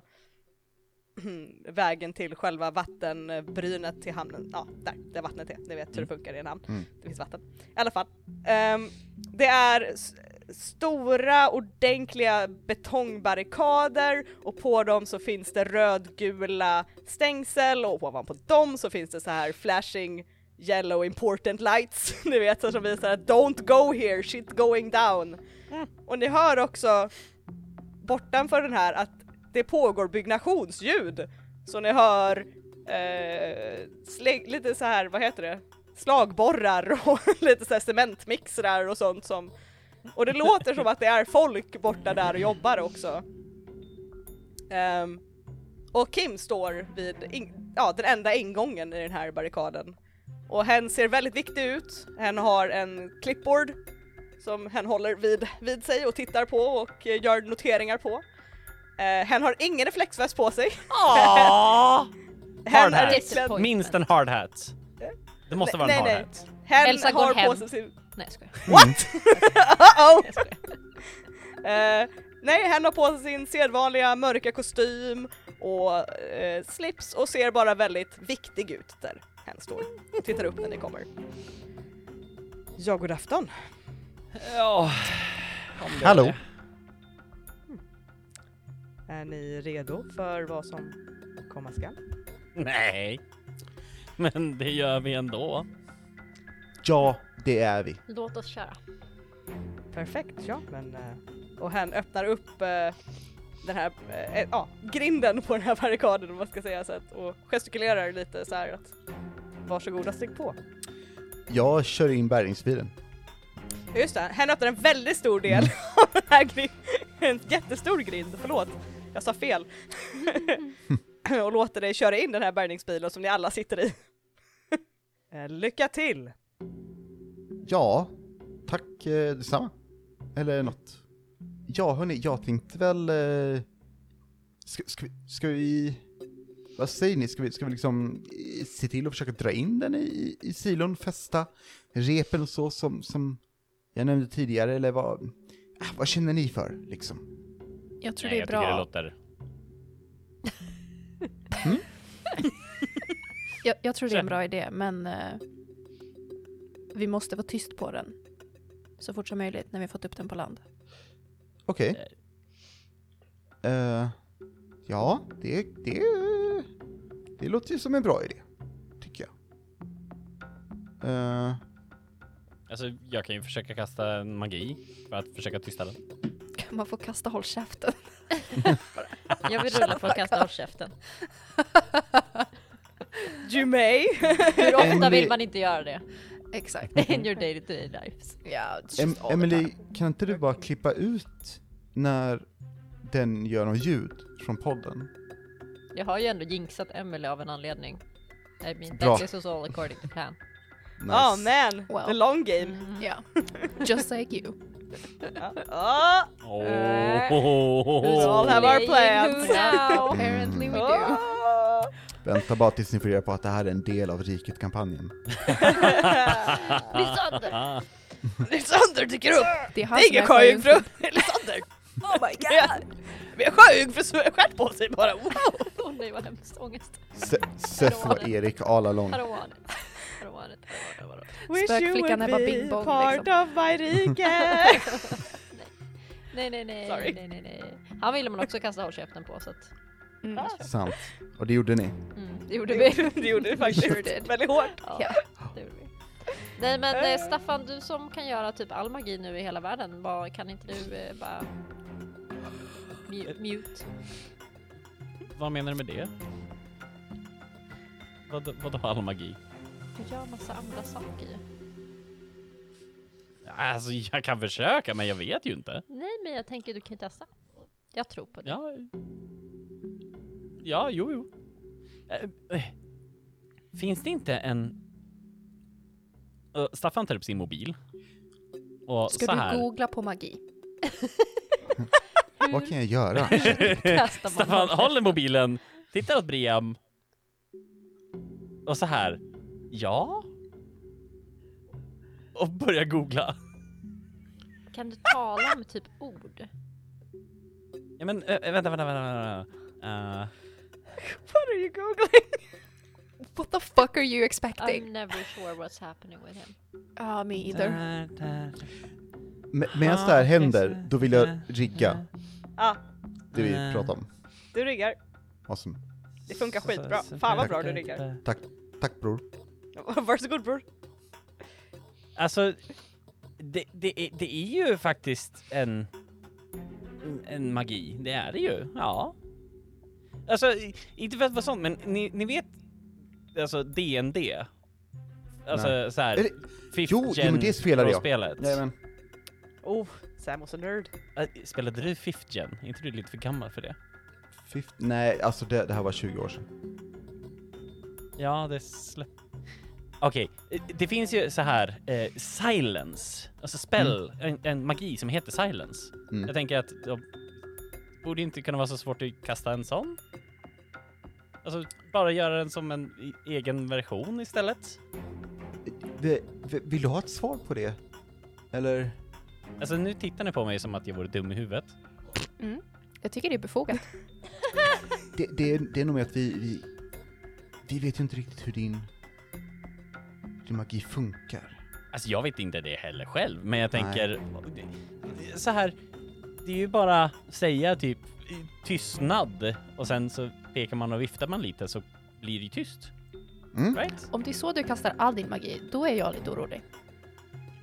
vägen till själva vattenbrynet till hamnen, ja där, där vattnet är, ni vet hur det funkar i en hamn, Mm. det finns vatten. I alla fall, ehm, det är stora ordentliga betongbarrikader och på dem så finns det rödgula stängsel och ovanpå dem så finns det så här flashing yellow important lights, ni vet som visar att don't go here, shit going down. Och ni hör också bortanför den här att det pågår byggnationsljud. Så ni hör eh, lite så här, vad heter det? Slagborrar och lite så här cementmixrar och sånt som och det låter som att det är folk borta där och jobbar också. Ehm, och Kim står vid in, ja, den enda ingången i den här barrikaden. Och hen ser väldigt viktig ut. Hen har en clipboard som hen håller vid, vid sig och tittar på och gör noteringar på. Uh, hen har ingen reflexväst på sig. Hen Hard är minst en hard hat. Det måste vara en Nej, hard nej. hat. Hen Elsa går har på hem. sig sin... Nej jag skojar. What? Uh-oh! Jag skojar. Eh, nej, hen har på sig sin sedvanliga mörka kostym och eh, slips och ser bara väldigt viktig ut där hen står. Tittar upp när ni kommer. Ja, god afton. Ja. om det Hallå? är det. Är ni redo för vad som komma skall? Nej. Men det gör vi ändå. Ja, det är vi. Låt oss köra. Perfekt, ja men... eh, och hen öppnar upp eh, den här, eh, ja, grinden på den här barrikaden om man ska säga så att, och gestikulerar lite så här att varsågoda stig på. Jag kör in bärgningsbilen. Just det, hen öppnar en väldigt stor del av den här grinden. En jättestor grind, förlåt. Jag sa fel. och låter dig köra in den här bärgningsbilen som ni alla sitter i. Eh, Lycka till! Ja, tack eh, detsamma. Eller något. Ja, hörni, jag tänkte väl... Eh, ska, ska, vi, ska vi... Vad säger ni? Ska vi, ska vi liksom eh, se till att försöka dra in den i, i silon, fästa repen och så som, som jag nämnde tidigare, eller vad... Ah, vad känner ni för, liksom? Jag tror Nej, det är jag tycker det bra. låter... Jag, jag tror det är en bra idé, men eh, vi måste vara tyst på den så fort som möjligt när vi fått upp den på land. Okej. Eh, ja, det, det, det låter ju som en bra idé, tycker jag. Eh, Alltså, jag kan ju försöka kasta en magi för att försöka tysta den. Kan man få kasta håll käften? Jag vill rulla på att kasta håll käften. You may! Hur ofta vill man inte göra det? Exakt. In your day to day lives. It's em, Emily, kan inte du bara klippa ut när den gör något ljud från podden? Jag har ju ändå jinxat Emily av en anledning. I mean, Bra. that is all according to plan. Nice. Oh man, Well. the long game. Mm. Ja, just like you. Ja. Ah, Åh! We all have our plans. Apparently we do. Vänta bara tills ni får reda på att det här är en del av Riket-kampanjen. Lysander! Lysander dyker upp! Det är han är som ingen är sjöjungfru! Lysander! Oh my god! Med en sjöjungfrustjärt på sig bara! Wow. Åh nej vad hemskt, ångest. Se- Seth och Erik all you Spökflickan är bara bing bong, part liksom. of my rike! Nej nej nej, Sorry. nej nej nej. Han ville man också kasta hållkäften på så att, Mm. Sant. Och det gjorde ni. mm, det gjorde vi. det gjorde det faktiskt väldigt hårt. Ja, det gjorde vi. Nej men Eh. eh, Staffan, du som kan göra typ all magi nu i hela världen, vad, kan inte du eh, bara mu- mute? Vad menar du med det? Vad, vadå all magi? Du gör massa andra saker. Alltså jag kan försöka men jag vet ju inte. Nej men jag tänker du kan testa. Jag tror på det. Ja. Ja, jo, jo. Eh, eh. Finns det inte en... Uh, Staffan tar upp sin mobil. Och Ska så du här. googla på magi? Vad kan jag göra? Staffan håller mobilen, tittar åt Briam. Och så här. Ja? Och börjar googla. Kan du tala med typ ord? Ja men äh, vänta, vänta, vänta, vänta. Uh, What are you googling? What the fuck are you I'm expecting? never sure what's happening with him. Ah, me either. Me- Medan det här händer, då vill jag rigga Ja, det vi pratar om. du riggar. Awesome. Det funkar skitbra. Fan vad bra du riggar. Tack, tack bror. Varsågod bror. Alltså, det, det, är, det är ju faktiskt en, en magi. Det är det ju, ja. Alltså, inte för att vara sån, men ni, ni vet alltså DND? Alltså Nej. så här. Eller, fifth jo, jo, gen men det spelade jag. spelet. Jajamän. Oh, Sam was a nerd. Äh, Spelade du fifth gen? Är inte du lite för gammal för det? Fifth, nej, alltså det, det här var 20 år sedan. Ja, det släpp... Okej, eh, det finns ju så här eh, silence, alltså spell, en, en magi som heter silence. Mm. Jag tänker att det borde inte kunna vara så svårt att kasta en sån. Alltså bara göra den som en egen version istället. Vi- vi- Vill du ha ett svar på det? Eller? Alltså nu tittar ni på mig som att jag vore dum i huvudet. Mm. Jag tycker det är befogat. Det, det, är, det är nog med att vi, vi, vi vet ju inte riktigt hur din, din magi funkar. Alltså jag vet inte det heller själv, men jag Nej. tänker så här. Det är ju bara säga typ tystnad och sen så pekar man och viftar man lite så blir det tyst. Mm. Right? Om det är så du kastar all din magi, då är jag lite orolig.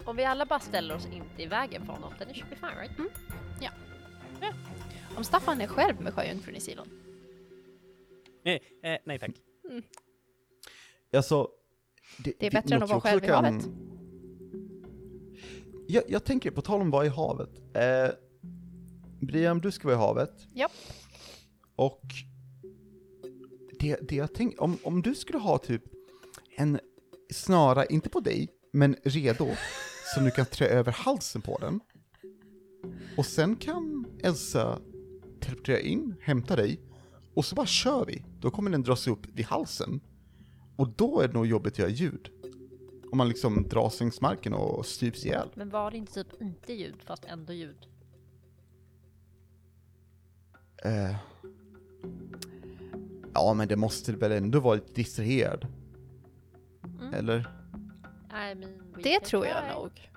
Om vi alla bara ställer oss inte i vägen för honom, then it should be fine right? Om Staffan är själv med sjöjungfrun i silon. Eh, eh, nej tack. Alltså, det, Det är vi- bättre än något att vara själv i havet. Jag, jag tänker, på tal om vara i havet. Eh, Brian, du ska vara i havet. Japp. Och det, det jag tänker, om, om du skulle ha typ en snara, inte på dig, men redo, som du kan trä över halsen på den. Och sen kan Elsa teleportera in, hämta dig, och så bara kör vi. Då kommer den dras upp vid halsen. Och då är det nog jobbigt att göra ljud. Om man liksom dras längs marken och stryps ihjäl. Men var det inte typ inte ljud fast ändå ljud? Eh. Ja, men det måste väl ändå vara lite distraherad? Mm. Eller? I mean, Det tror jag try. nog.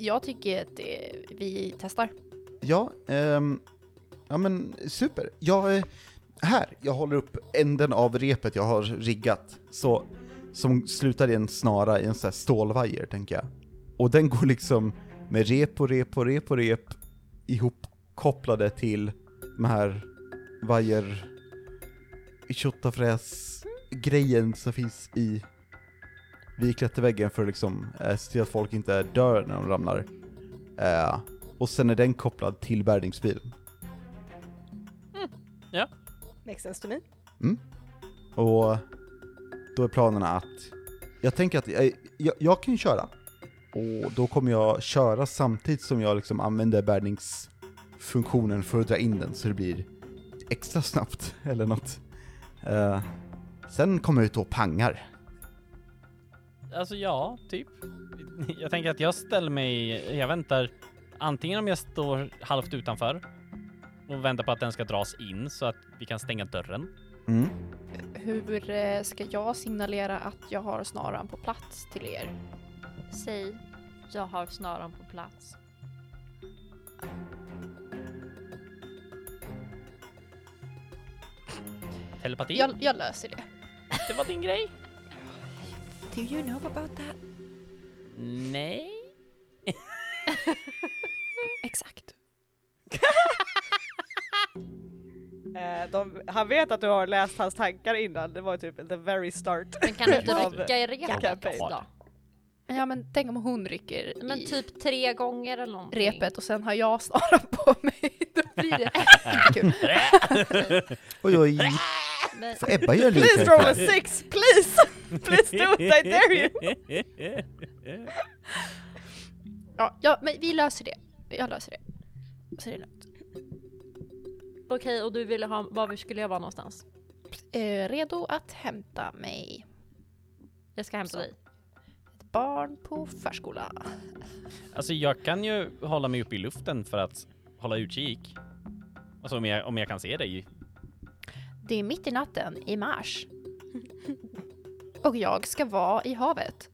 Jag tycker att det, vi testar. Ja, ehm, ja men super. Jag, eh, här, jag håller upp änden av repet jag har riggat, så, som slutar i en snara i en sån här stålvajer, tänker jag. Och den går liksom med rep på rep på rep på rep ihopkopplade till de här vajer tjottafräs-grejen som finns i vid klätterväggen för att liksom eh, se till att folk inte dör när de ramlar. Eh, och sen är den kopplad till bärgningsbilen. Makes sense to me. Och då är planerna att, jag tänker att jag, jag, jag kan ju köra. Och då kommer jag köra samtidigt som jag liksom använder bärgningsfunktionen för att dra in den så det blir extra snabbt eller något. Eh, sen kommer ut och pangar. Alltså ja, typ. Jag tänker att jag ställer mig, jag väntar antingen om jag står halvt utanför och väntar på att den ska dras in så att vi kan stänga dörren. Mm. Hur eh, ska jag signalera att jag har snaran på plats till er? Säg, jag har snaran på plats. Telepati, Jag, jag löser det. det var din grej. Do you know about that? Nej. Exakt. Eh, de, han vet att du har läst hans tankar innan, det var typ the very start. Men kan du inte Av- rycka i repet campaign. då? Ja men tänk om hon rycker Men i typ tre gånger eller någonting. repet och sen har jag snaran på mig. Då blir det kul. Oj, oj. Men, Får Ebba göra lite Please roll a six, please! Please do it, I dare you! Ja, ja, men vi löser det. Jag löser det. Så det är lugnt. Okej, och du ville ha, var vi skulle jag vara någonstans? Eh, redo att hämta mig. Jag ska hämta Så. dig. Ett barn på förskola. Alltså jag kan ju hålla mig uppe i luften för att hålla utkik. Alltså om jag, om jag kan se dig. Det är mitt i natten i mars. Och jag ska vara i havet.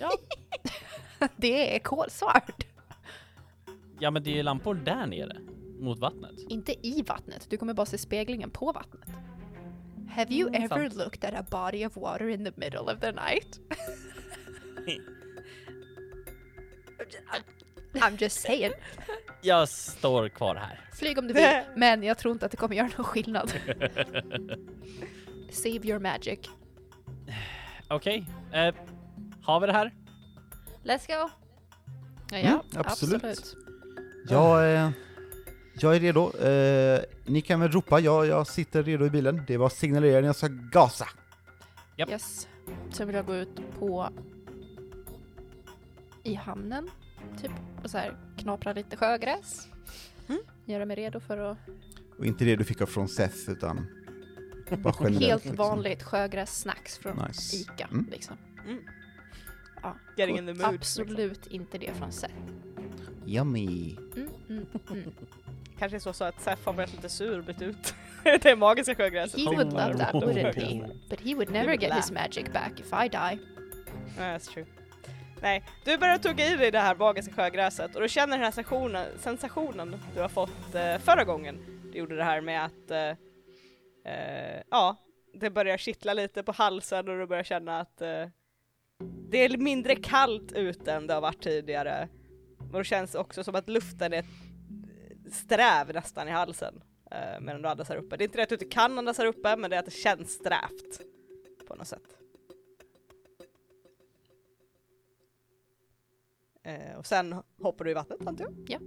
Ja. Det är kolsvart. Ja men det är lampor där nere. Mot vattnet. Inte i vattnet, du kommer bara se speglingen på vattnet. Have you Mm, ever sant. looked at a body of water in the middle of the night? I'm just saying. Jag står kvar här. Flyg om du vill, men jag tror inte att det kommer göra någon skillnad. Save your magic. Okej. Eh, har vi det här? Let's go! Ja, Mm, absolut. absolut. Jag, eh, jag är redo. Eh, ni kan väl ropa, jag, jag sitter redo i bilen. Det var signaleringen, jag ska gasa. Japp. Yes. Sen vill jag gå ut på i hamnen, typ, och så här knapra lite sjögräs. Mm. Göra mig redo för att... Och inte det du fick av från Seth, utan bara generellt. Helt liksom. vanligt sjögräs-snacks från Nice. ICA. Mm. Liksom. Mm. Ja, Getting in the mood. absolut inte det från Seth. Yummy. Mm, mm, mm. Kanske så, så att Seth har varit lite sur och bytt ut det magiska sjögräset. He would love that, wouldn't he? But he would never would get his magic back if I die. Yeah, that's true. Nej, du börjar tugga i dig det här magiska sjögräset och du känner den här sensationen, sensationen du har fått eh, förra gången du gjorde det här med att eh, eh, ja, det börjar kittla lite på halsen och du börjar känna att eh, det är mindre kallt ute än det har varit tidigare. Och det känns också som att luften är sträv nästan i halsen eh, medan du andas här uppe. Det är inte det att du inte kan andas här uppe, men det är att det känns strävt på något sätt. Eh, och sen hoppar du i vattnet antar jag? Ja.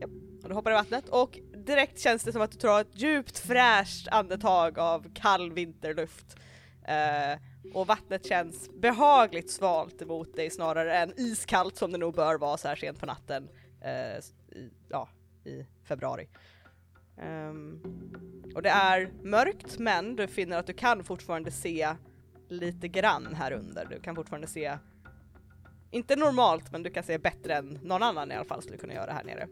ja. Och du hoppar i vattnet och direkt känns det som att du tar ett djupt fräscht andetag av kall vinterluft. Eh, och vattnet känns behagligt svalt emot dig snarare än iskallt som det nog bör vara så här sent på natten eh, i, ja, i februari. Ehm, och det är mörkt men du finner att du kan fortfarande se lite grann här under. Du kan fortfarande se inte normalt, men du kan se bättre än någon annan i alla fall skulle kunna göra här nere.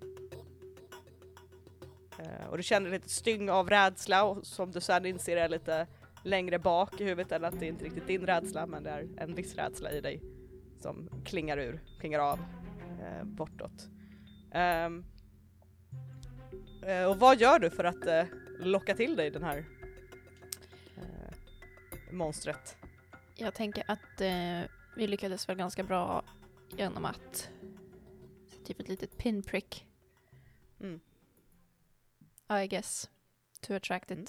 Eh, och du känner lite styng av rädsla och som du sen inser är lite längre bak i huvudet än att det inte riktigt är din rädsla men det är en viss rädsla i dig som klingar ur, klingar av eh, bortåt. Um, och vad gör du för att eh, locka till dig den här eh, monstret? Jag tänker att eh, vi lyckades väl ganska bra genom att typ ett litet pinprick Mm. I guess to attract it. Mm.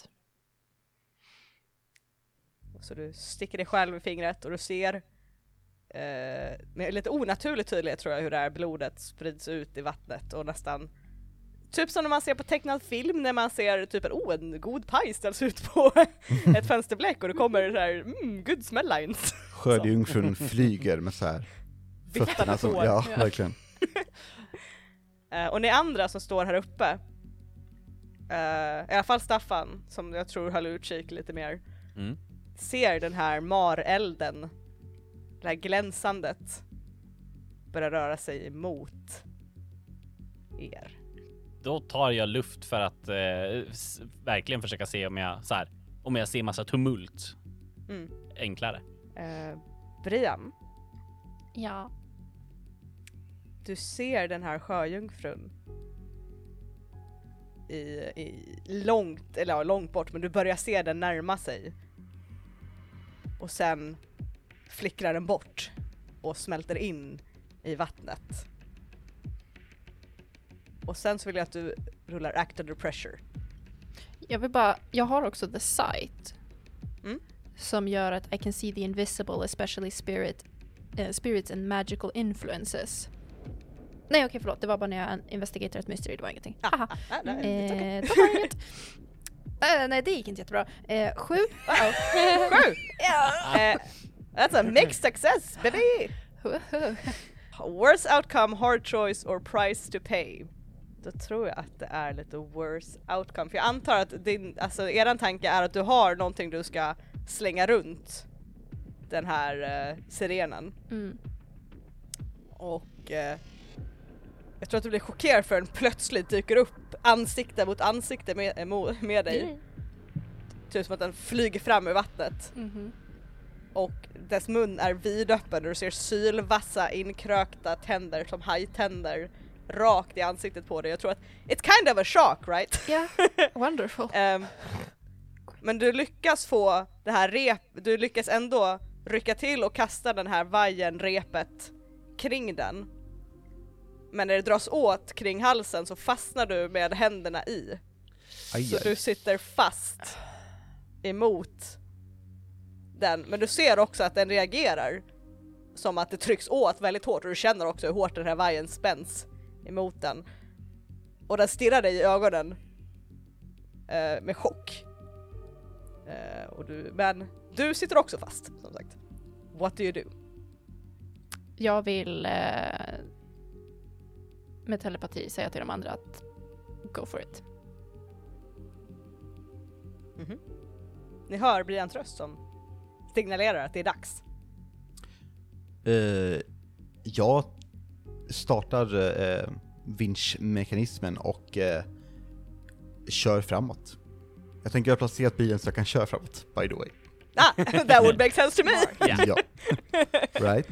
Så du sticker dig själv i fingret och du ser eh, med lite onaturlig tydlighet tror jag hur det här blodet sprids ut i vattnet och nästan Typ som när man ser på tecknad film när man ser typ en, oh, en god paj ställs ut på ett fönsterbleck och det kommer så här, mm, good smell lines. Skördejungfrun flyger med så här fötterna som, ja, Ja. verkligen. Eh, och ni andra som står här uppe, eh, i alla fall Staffan som jag tror höll utkik lite mer, Mm. ser den här marelden, det här glänsandet, börja röra sig emot er. Då tar jag luft för att eh, verkligen försöka se om jag så här, om jag ser massa tumult Mm. enklare. Eh, Brian, Ja. du ser den här sjöjungfrun i, i långt, eller ja, långt bort, men du börjar se den närma sig. Och sen flickrar den bort och smälter in i vattnet. Och sen så vill jag att du rullar act under pressure. Jag vill bara, jag har också the sight. Mm. Som gör att I can see the invisible, especially spirit, eh, spirits and magical influences. Nej okej förlåt, det var bara när jag investigator ett mystery, det var ingenting. Aha. Ah, nej, it's okay. Eh, då var det inget. Eh, nej det gick inte jättebra. Eh, sju. Uh-oh. Sju! Eh, that's a mixed success baby! Worst outcome, hard choice or price to pay. Då tror jag att det är lite worst outcome. För jag antar att din, alltså eran tanke är att du har någonting du ska slänga runt den här eh, sirenen. Mm. Och eh, jag tror att du blir chockerad för den plötsligt dyker upp ansikte mot ansikte med, eh, med dig. Typ som att den flyger fram ur vattnet. Mhm. och dess mun är vidöppen och du ser sylvassa inkrökta tänder som hajtänder rakt i ansiktet på dig. Jag tror att it's kind of a shock right? Ja, wonderful. Ehm, men du lyckas få det här rep, du lyckas ändå rycka till och kasta den här vajen, repet kring den. Men när det dras åt kring halsen så fastnar du med händerna i. Aj, Så aj. du sitter fast emot den, men du ser också att den reagerar som att det trycks åt väldigt hårt och du känner också hur hårt den här vajen spänns emot den. Och den stirrar dig i ögonen eh, med chock. Eh, och du, men du sitter också fast som sagt. What do you do? Jag vill eh, med telepati säga till de andra att go for it. Ni hör Brians röst som signalerar att det är dags. Eh, jag startar eh, vinschmekanismen och eh, kör framåt. Jag tänker jag har placerat bilen så jag kan köra framåt, by the way. Ah, that would make sense to me! Ja. Right?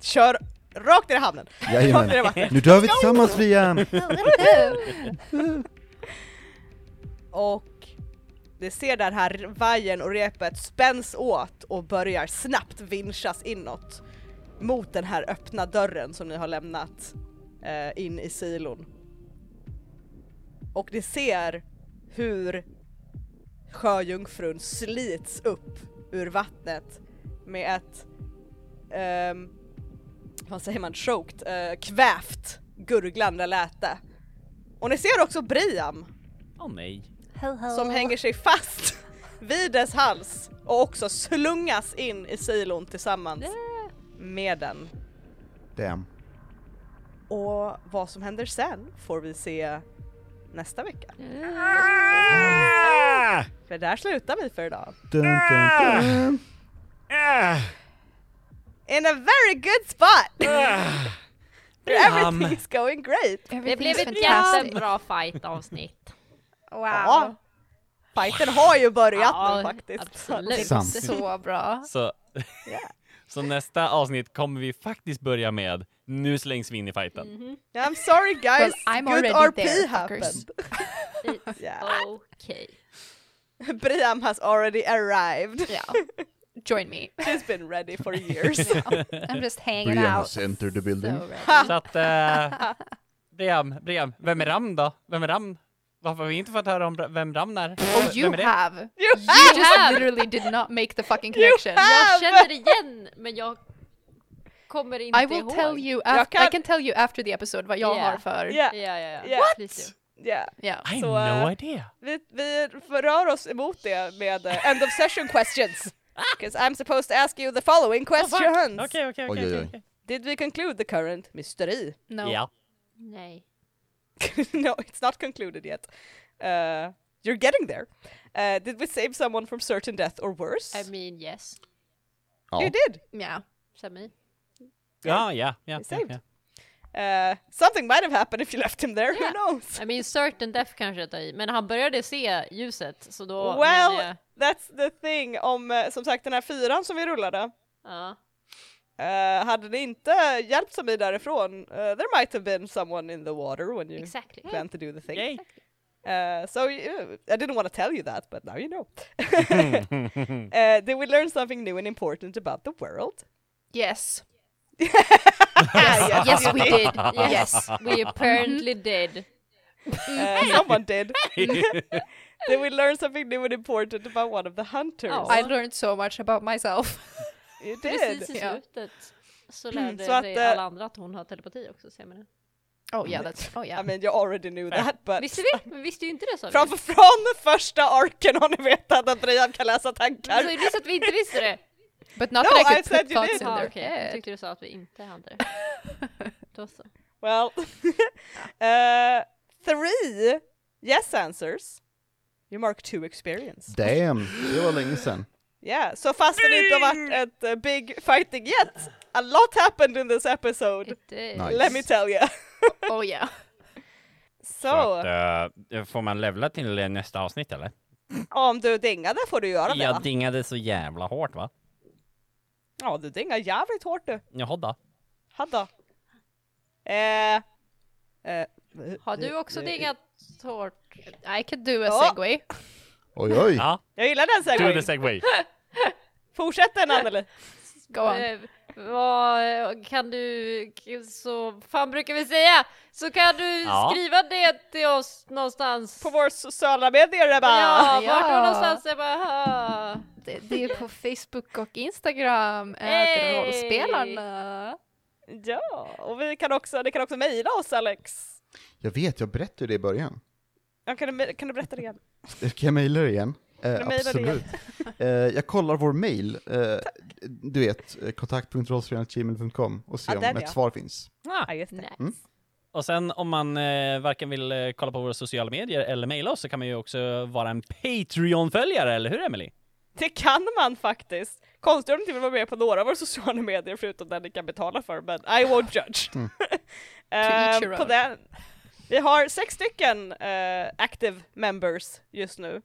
Kör rakt ner i hamnen. Jajamän. Nu dör vi tillsammans Brian! Och det ser där här vajen och repet spänns åt och börjar snabbt vinschas inåt mot den här öppna dörren som ni har lämnat eh, in i silon. Och ni ser hur sjöjungfrun slits upp ur vattnet med ett, ehm, vad säger man, choked, eh, kvävt gurglande läte. Och ni ser också Briam Åh nej. som hänger sig fast vid dess hals och också slungas in i silon tillsammans med den. Damn. Och vad som händer sen får vi se nästa vecka. För där slutar vi för idag. Dun, dun, dun. In a very good spot! Briam. Everything's going great! Det blev ett jättebra fight-avsnitt. Wow. Ja, fighten har ju börjat Ja, nu faktiskt. absolut. Sant. Så bra. Så, Ja. så nästa avsnitt kommer vi faktiskt börja med Nu slängs vi in i fighten. Mhm. I'm sorry guys, Well, I'm good already RP there, happened. It's Yeah. okej. Briam has already arrived. Ja. Join me. She's been ready for years. I'm just hanging Brian out. has entered the building. So. Så att, eh, Briam, Briam, vem är Ram då? Vem är Ram? Varför har vi inte fått höra om vem Ram är? Oh, you är have. You You just have. literally did not make the fucking connection. Jag känner igen, men jag kommer inte I will ihåg. tell you. Jag Af- kan- I can tell you after the episode vad jag Yeah. har för. Yeah. Ja, ja, ja. Yeah. Please do. Yeah. Yeah. I Så, have no eh, idea. Vi, vi rör oss emot det med eh, end of session questions. Because I'm supposed to ask you the following questions. Okej, okej, Oj, okej. oj, oj. okej. Did we conclude the current mystery? No. Ja. Nej. no, it's not concluded yet. Uh, you're getting there. Uh, did we save someone from certain death or worse? I mean yes. Ja. You did. Yeah. Sami. Ja, ja, ja. We ja, saved. ja. Uh, something might have happened if you left him there, who Yeah. knows? I mean certain death kanske jag tar i, men han började se ljuset så då Well, jag, that's the thing om, eh, som sagt den här fyran som vi rullade, ja. Uh, hade det inte hjälpt Sami därifrån, uh, there might have been someone in the water when you Exactly. plan to do the thing. Yay. Uh, so you, I didn't want to tell you that, but now you know. uh, did we learn something new and important about the world? Yes. yes, yes, we did. Yes, we apparently did. Uh, someone did. Then we learned something new and important about one of the hunters. Ja. I learned so much about myself. You Precis did. i Ja. slutet så lärde Så att, eh, alla andra att hon har telepati också, ser man det. Oh yeah, that's. Oh I yeah. mean you already knew that but Visste vi? Vi visste ju inte det sa vi. från, från första arken har ni vetat att Brian kan läsa Men tankar. så är det så att vi inte visste det. But not No, that I I could said put you thoughts did. in Ja, their okej. Jag head. tyckte du sa att vi inte hade det. Då så. Well, uh, three yes answers. You mark two experience. Damn, det var länge sedan. Yeah, så fast det inte har varit ett uh, big fighting yet, a lot happened in this episode. It is. Nice. Let me tell you. Oh yeah. Så Så, att, eh, får man levla till nästa avsnitt eller? om du dingade får du göra det Jag va? dingade så jävla hårt va? Ja, du dingar jävligt hårt du. Jaha då. Hadda. Eh, eh, Har du också dingat hårt? I could do a Ja. segue. Oj oj. Ja, jag gillar den do the segwayn. segway. Fortsätt den Anneli. Go on. Eh, vad kan du, så fan brukar vi säga, så kan du Ja. skriva det till oss någonstans. På vår sociala medier Ebba. Ja, Ja. vart då någonstans? Ha. Det, det är på Facebook och Instagram. Hey! Rollspelarna. Ja, och vi kan också, ni kan också mejla oss Alex. Jag vet, jag berättade det i början. Ja, kan, du, kan du berätta det igen? Kan jag mejla det igen? Eh, absolut. Eh, jag kollar vår mail, eh, du vet, eh, kontakt.rollspelarna.gmail.com och ser Ja, om ett ja. svar finns. Ja, just det. Nice. Mm. Och sen om man eh, varken vill eh, kolla på våra sociala medier eller mejla oss så kan man ju också vara en Patreon-följare, eller hur Emily? Det kan man faktiskt. Konstigt om du inte vill vara med på några av våra sociala medier förutom den ni kan betala för, men I won't judge. Mm. Eh, på den. Vi har sex stycken eh, active members just nu.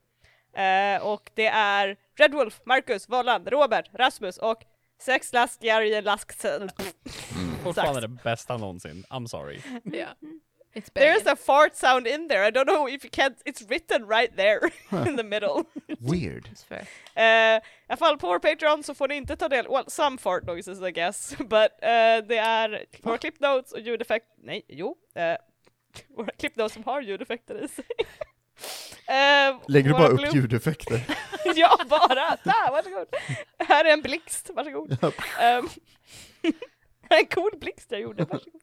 Eh, och det är Red Wolf, Marcus, Volland, Robert, Rasmus och Sex Lask, Jerry, Lask... Fortfarande det bästa någonsin. I'm sorry. Yeah. It's There's bad. a fart sound in there, I don't know if you can't, it's written right there in the middle. Weird. Eh, I alla fall på vår Patreon så får ni inte ta del, well some fart noises I guess, but eh, det är våra clip notes och ljudeffekt, nej, jo, eh, våra clip notes som har ljudeffekter i sig. Eh, Lägger du bara upp ljudeffekter? ja, bara! Där, varsågod! Här är en blixt, varsågod. Ehm, en cool blixt jag gjorde, varsågod.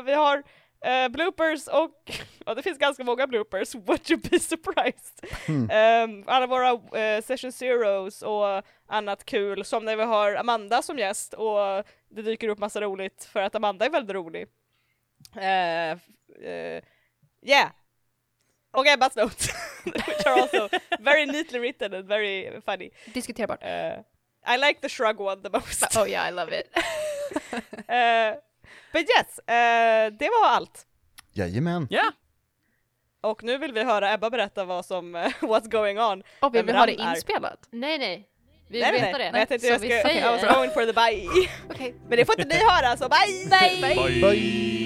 Och vi har eh, bloopers och, ja det finns ganska många bloopers, would you be surprised? Mm. Ehm, alla våra eh, session zeros och annat kul, som när vi har Amanda som gäst och det dyker upp massa roligt för att Amanda är väldigt rolig. Eh, yeah! Och Ebbas notes, which are also very neatly written and very funny. Diskuterbart. Uh, I like the shrug one the most. Oh yeah, I love it. uh, but yes, uh, det var allt. Jajamän. Ja! Och nu vill vi höra Ebba berätta vad som, uh, what's going on. Och vill vi ha det Ram är. inspelat? Nej nej, vi nej, vill nej, veta nej. det. Jag tänkte jag vi ska, säger I was going for the bye. Okej. Men det får inte ni höra så bye! Bye! Bye!